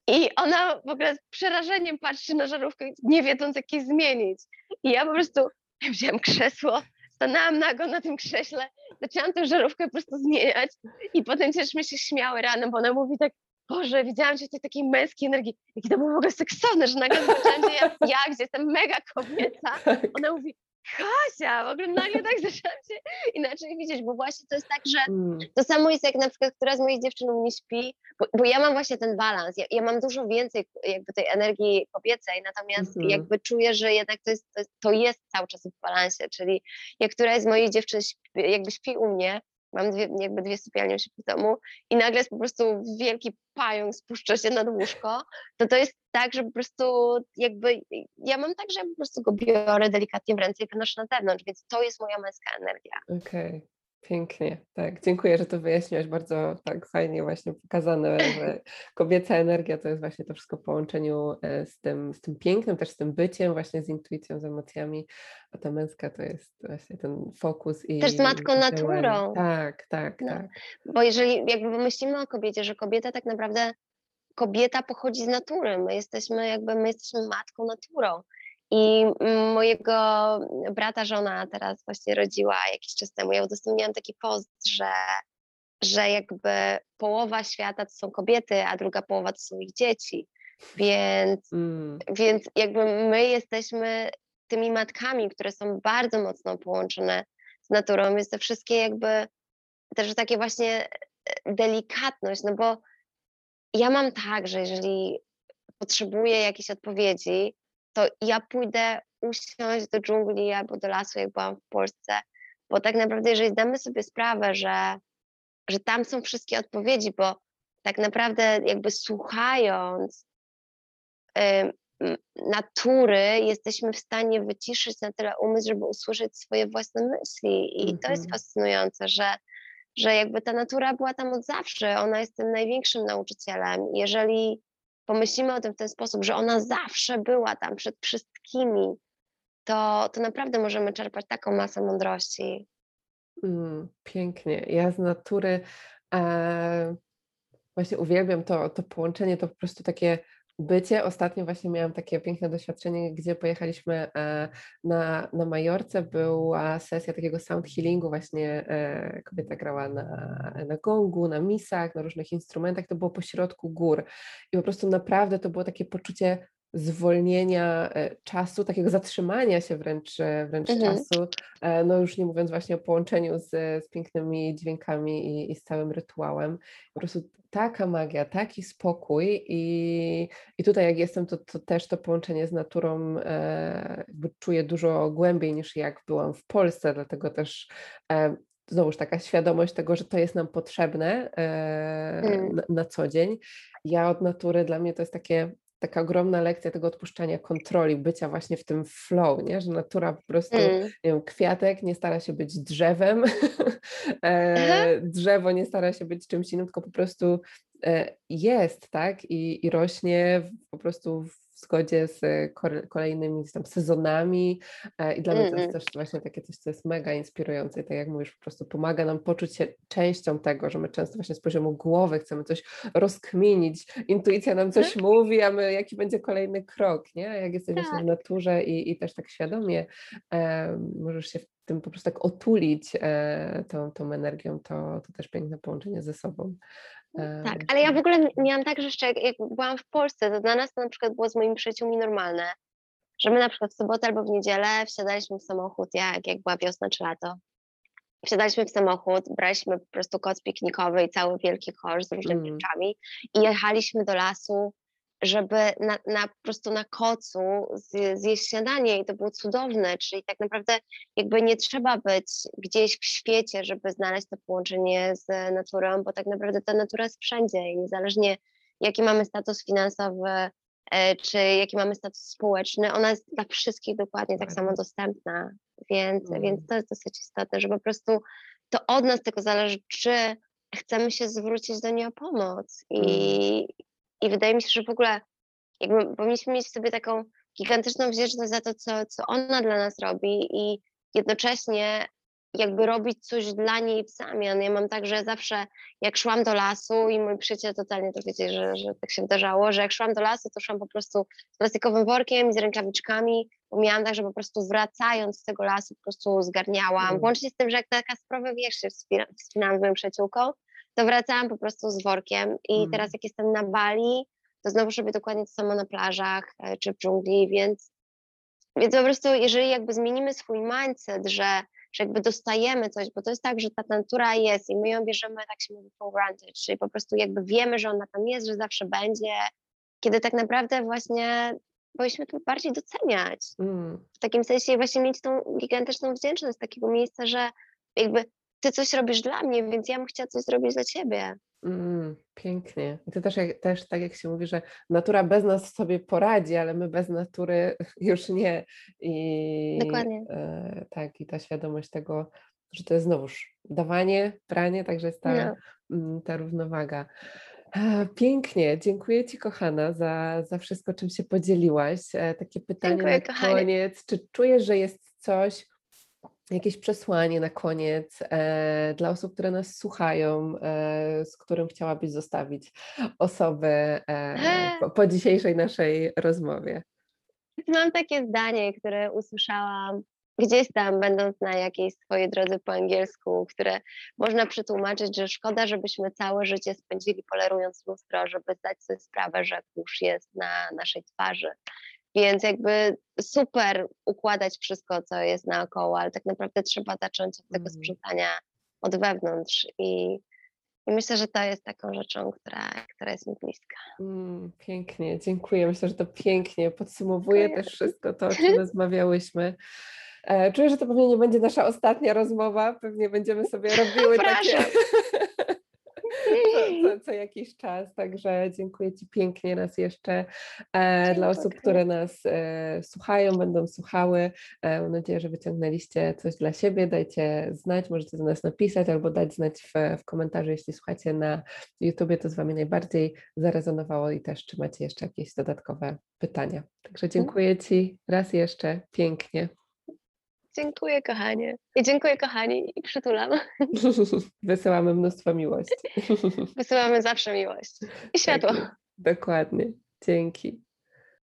I ona w ogóle z przerażeniem patrzy na żarówkę, nie wiedząc jak jej zmienić. I ja po prostu wziąłem krzesło, stanęłam nago na tym krześle, zaczęłam tę żarówkę po prostu zmieniać i potem też my się śmiały rano, bo ona mówi tak, Boże, widziałam cię w tej takiej męskiej energii, jaki to był w ogóle seksowne, że nagle zobaczyłam, że ja, ja gdzie jestem mega kobieca. Tak. Ona mówi, Kasia, w ogóle nagle tak (laughs) zaczęłam się inaczej widzieć, bo właśnie to jest tak, że mm. to samo jest jak na przykład która z moich dziewczyn nie śpi, bo, bo, ja mam właśnie ten balans, ja, ja, mam dużo więcej jakby tej energii kobiecej, natomiast -hmm. jakby czuję, że jednak to jest, to jest, to jest cały czas w balansie, czyli jak któraś z moich dziewczyn śpi, jakby śpi u mnie, mam dwie, jakby dwie sypialnie w domu i nagle jest po prostu wielki pająk spuszcza się nad łóżko, to to jest tak, że po prostu jakby ja mam tak, że po prostu go biorę delikatnie w ręce i wynoszę na zewnątrz, więc to jest moja męska energia. Okej. Okay. Pięknie, tak. Dziękuję, że to wyjaśniłaś. Bardzo tak fajnie właśnie pokazane, że (laughs) kobieca energia to jest właśnie to wszystko w połączeniu e, z tym, z tym pięknym, też z tym byciem, właśnie z intuicją, z emocjami, a ta męska to jest właśnie ten fokus i... Też z matką naturą. Tak, tak, no, tak. Bo jeżeli jakby myślimy o kobiecie, że kobieta tak naprawdę, kobieta pochodzi z natury, my jesteśmy jakby, my jesteśmy matką naturą. I mojego brata żona teraz właśnie rodziła jakiś czas temu. Ja udostępniłam taki post, że, że jakby połowa świata to są kobiety, a druga połowa to są ich dzieci. Więc, mm. więc jakby my jesteśmy tymi matkami, które są bardzo mocno połączone z naturą, więc te wszystkie jakby też takie właśnie e, delikatność, no bo ja mam tak, że jeżeli potrzebuję jakiejś odpowiedzi, to ja pójdę usiąść do dżungli albo do lasu, jak byłam w Polsce, bo tak naprawdę, jeżeli zdamy sobie sprawę, że, że tam są wszystkie odpowiedzi, bo tak naprawdę jakby słuchając natury, jesteśmy w stanie wyciszyć na tyle umysł, żeby usłyszeć swoje własne myśli. I to jest mhm. fascynujące, że, że jakby ta natura była tam od zawsze, ona jest tym największym nauczycielem. Jeżeli pomyślimy o tym w ten sposób, że ona zawsze była tam przed wszystkimi, to, to naprawdę możemy czerpać taką masę mądrości. Mm, pięknie. Ja z natury e, właśnie uwielbiam to, to połączenie, to po prostu takie bycie. Ostatnio właśnie miałam takie piękne doświadczenie, gdzie pojechaliśmy e, na, na Majorce, była sesja takiego sound healingu, właśnie e, kobieta grała na, na gongu, na misach, na różnych instrumentach, to było pośrodku gór. I po prostu naprawdę to było takie poczucie zwolnienia e, czasu, takiego zatrzymania się wręcz, e, wręcz Mhm. czasu, e, no już nie mówiąc właśnie o połączeniu z, z pięknymi dźwiękami i, i z całym rytuałem. Po prostu taka magia, taki spokój i, i tutaj jak jestem, to, to też to połączenie z naturą e, czuję dużo głębiej niż jak byłam w Polsce, dlatego też e, znowuż taka świadomość tego, że to jest nam potrzebne e, Mm. na, na co dzień. Ja od natury, dla mnie to jest takie taka ogromna lekcja tego odpuszczania kontroli, bycia właśnie w tym flow, nie? że natura po prostu, Mm. nie wiem, kwiatek nie stara się być drzewem, (laughs) e, drzewo nie stara się być czymś innym, tylko po prostu e, jest, tak? I, i rośnie w, po prostu w zgodzie z kore- kolejnymi tam sezonami e, i dla mnie to jest Mm. też właśnie takie coś, co jest mega inspirujące i tak jak mówisz, po prostu pomaga nam poczuć się częścią tego, że my często właśnie z poziomu głowy chcemy coś rozkminić, intuicja nam coś mówi, a my jaki będzie kolejny krok, nie? Jak jesteś właśnie w Tak. naturze i, i też tak świadomie e, możesz się w tym po prostu tak otulić e, tą, tą energią, to, to też piękne połączenie ze sobą. Tak, ale ja w ogóle miałam tak, że jeszcze jak, jak byłam w Polsce, to dla nas to na przykład było z moimi przyjaciółmi normalne, że my na przykład w sobotę albo w niedzielę wsiadaliśmy w samochód, jak, jak była wiosna czy lato. Wsiadaliśmy w samochód, braliśmy po prostu koc piknikowy i cały wielki kosz z różnymi Mm. rzeczami i jechaliśmy do lasu, żeby na, na po prostu na kocu zje- zjeść śniadanie i to było cudowne, czyli tak naprawdę jakby nie trzeba być gdzieś w świecie, żeby znaleźć to połączenie z naturą, bo tak naprawdę ta natura jest wszędzie i niezależnie jaki mamy status finansowy, e, czy jaki mamy status społeczny, ona jest dla wszystkich dokładnie tak samo Dokładnie. dostępna, więc, Mm. więc to jest dosyć istotne, że po prostu to od nas tylko zależy, czy chcemy się zwrócić do niej o pomoc i, i wydaje mi się, że w ogóle jakby powinniśmy mieć sobie taką gigantyczną wdzięczność za to, co, co ona dla nas robi i jednocześnie jakby robić coś dla niej w zamian. Ja mam tak, że zawsze jak szłam do lasu i mój przyjaciel totalnie to wiecie, że, że tak się wydarzało, że jak szłam do lasu, to szłam po prostu z plastikowym workiem i z rękawiczkami, bo miałam tak, że po prostu wracając z tego lasu po prostu zgarniałam, Mm. włącznie z tym, że jak taka sprawa, wiesz, się wspina- wspinałam z moją przyjaciółką, to wracałam po prostu z workiem i Mm. teraz jak jestem na Bali, to znowu robię dokładnie to samo na plażach e, czy w dżungli, więc, więc po prostu jeżeli jakby zmienimy swój mindset, że, że jakby dostajemy coś, bo to jest tak, że ta natura jest i my ją bierzemy, tak się mówi, for granted, czyli po prostu jakby wiemy, że ona tam jest, że zawsze będzie, kiedy tak naprawdę właśnie powinniśmy to bardziej doceniać. Mm. W takim sensie właśnie mieć tą gigantyczną wdzięczność z takiego miejsca, że jakby ty coś robisz dla mnie, więc ja bym chciała coś zrobić dla ciebie. Mm, pięknie. I to też, też tak jak się mówi, że natura bez nas sobie poradzi, ale my bez natury (laughs) już nie. I Dokładnie. e, tak, i ta świadomość tego, że to jest znowuż dawanie, branie, także jest ta, No. mm, ta równowaga. Pięknie, dziękuję Ci kochana za, za wszystko, czym się podzieliłaś. E, Takie pytanie Dziękuję, na kochanie. koniec. Czy czujesz, że jest coś, jakieś przesłanie na koniec e, dla osób, które nas słuchają, e, z którym chciałabyś zostawić osoby e, po, po dzisiejszej naszej rozmowie? Mam takie zdanie, które usłyszałam gdzieś tam, będąc na jakiejś swojej drodze po angielsku, które można przetłumaczyć, że szkoda, żebyśmy całe życie spędzili polerując lustro, żeby zdać sobie sprawę, że kurz jest na naszej twarzy. Więc jakby super układać wszystko, co jest naokoło, ale tak naprawdę trzeba zacząć od tego Mhm. sprzątania od wewnątrz i, i myślę, że to jest taką rzeczą, która, która jest mi bliska. Mm, pięknie, dziękuję. Myślę, że to pięknie podsumowuje Dziękuję. też wszystko to, o (laughs) czym rozmawiałyśmy. E, Czuję, że to pewnie nie będzie nasza ostatnia rozmowa. Pewnie będziemy sobie (laughs) robiły takie. (laughs) co, co, jakiś czas. Także dziękuję Ci pięknie raz jeszcze. E, dla osób, które nas e, słuchają, będą słuchały. E, mam nadzieję, że wyciągnęliście coś dla siebie. Dajcie znać, możecie do nas napisać albo dać znać w, w komentarzu, jeśli słuchacie na YouTubie, to z Wami najbardziej zarezonowało i też czy macie jeszcze jakieś dodatkowe pytania. Także dziękuję Ci raz jeszcze pięknie. Dziękuję, kochanie. I dziękuję, kochani, i przytulam. (laughs) Wysyłamy mnóstwo miłości. Wysyłamy zawsze miłość i światło. Tak. Dokładnie. Dzięki.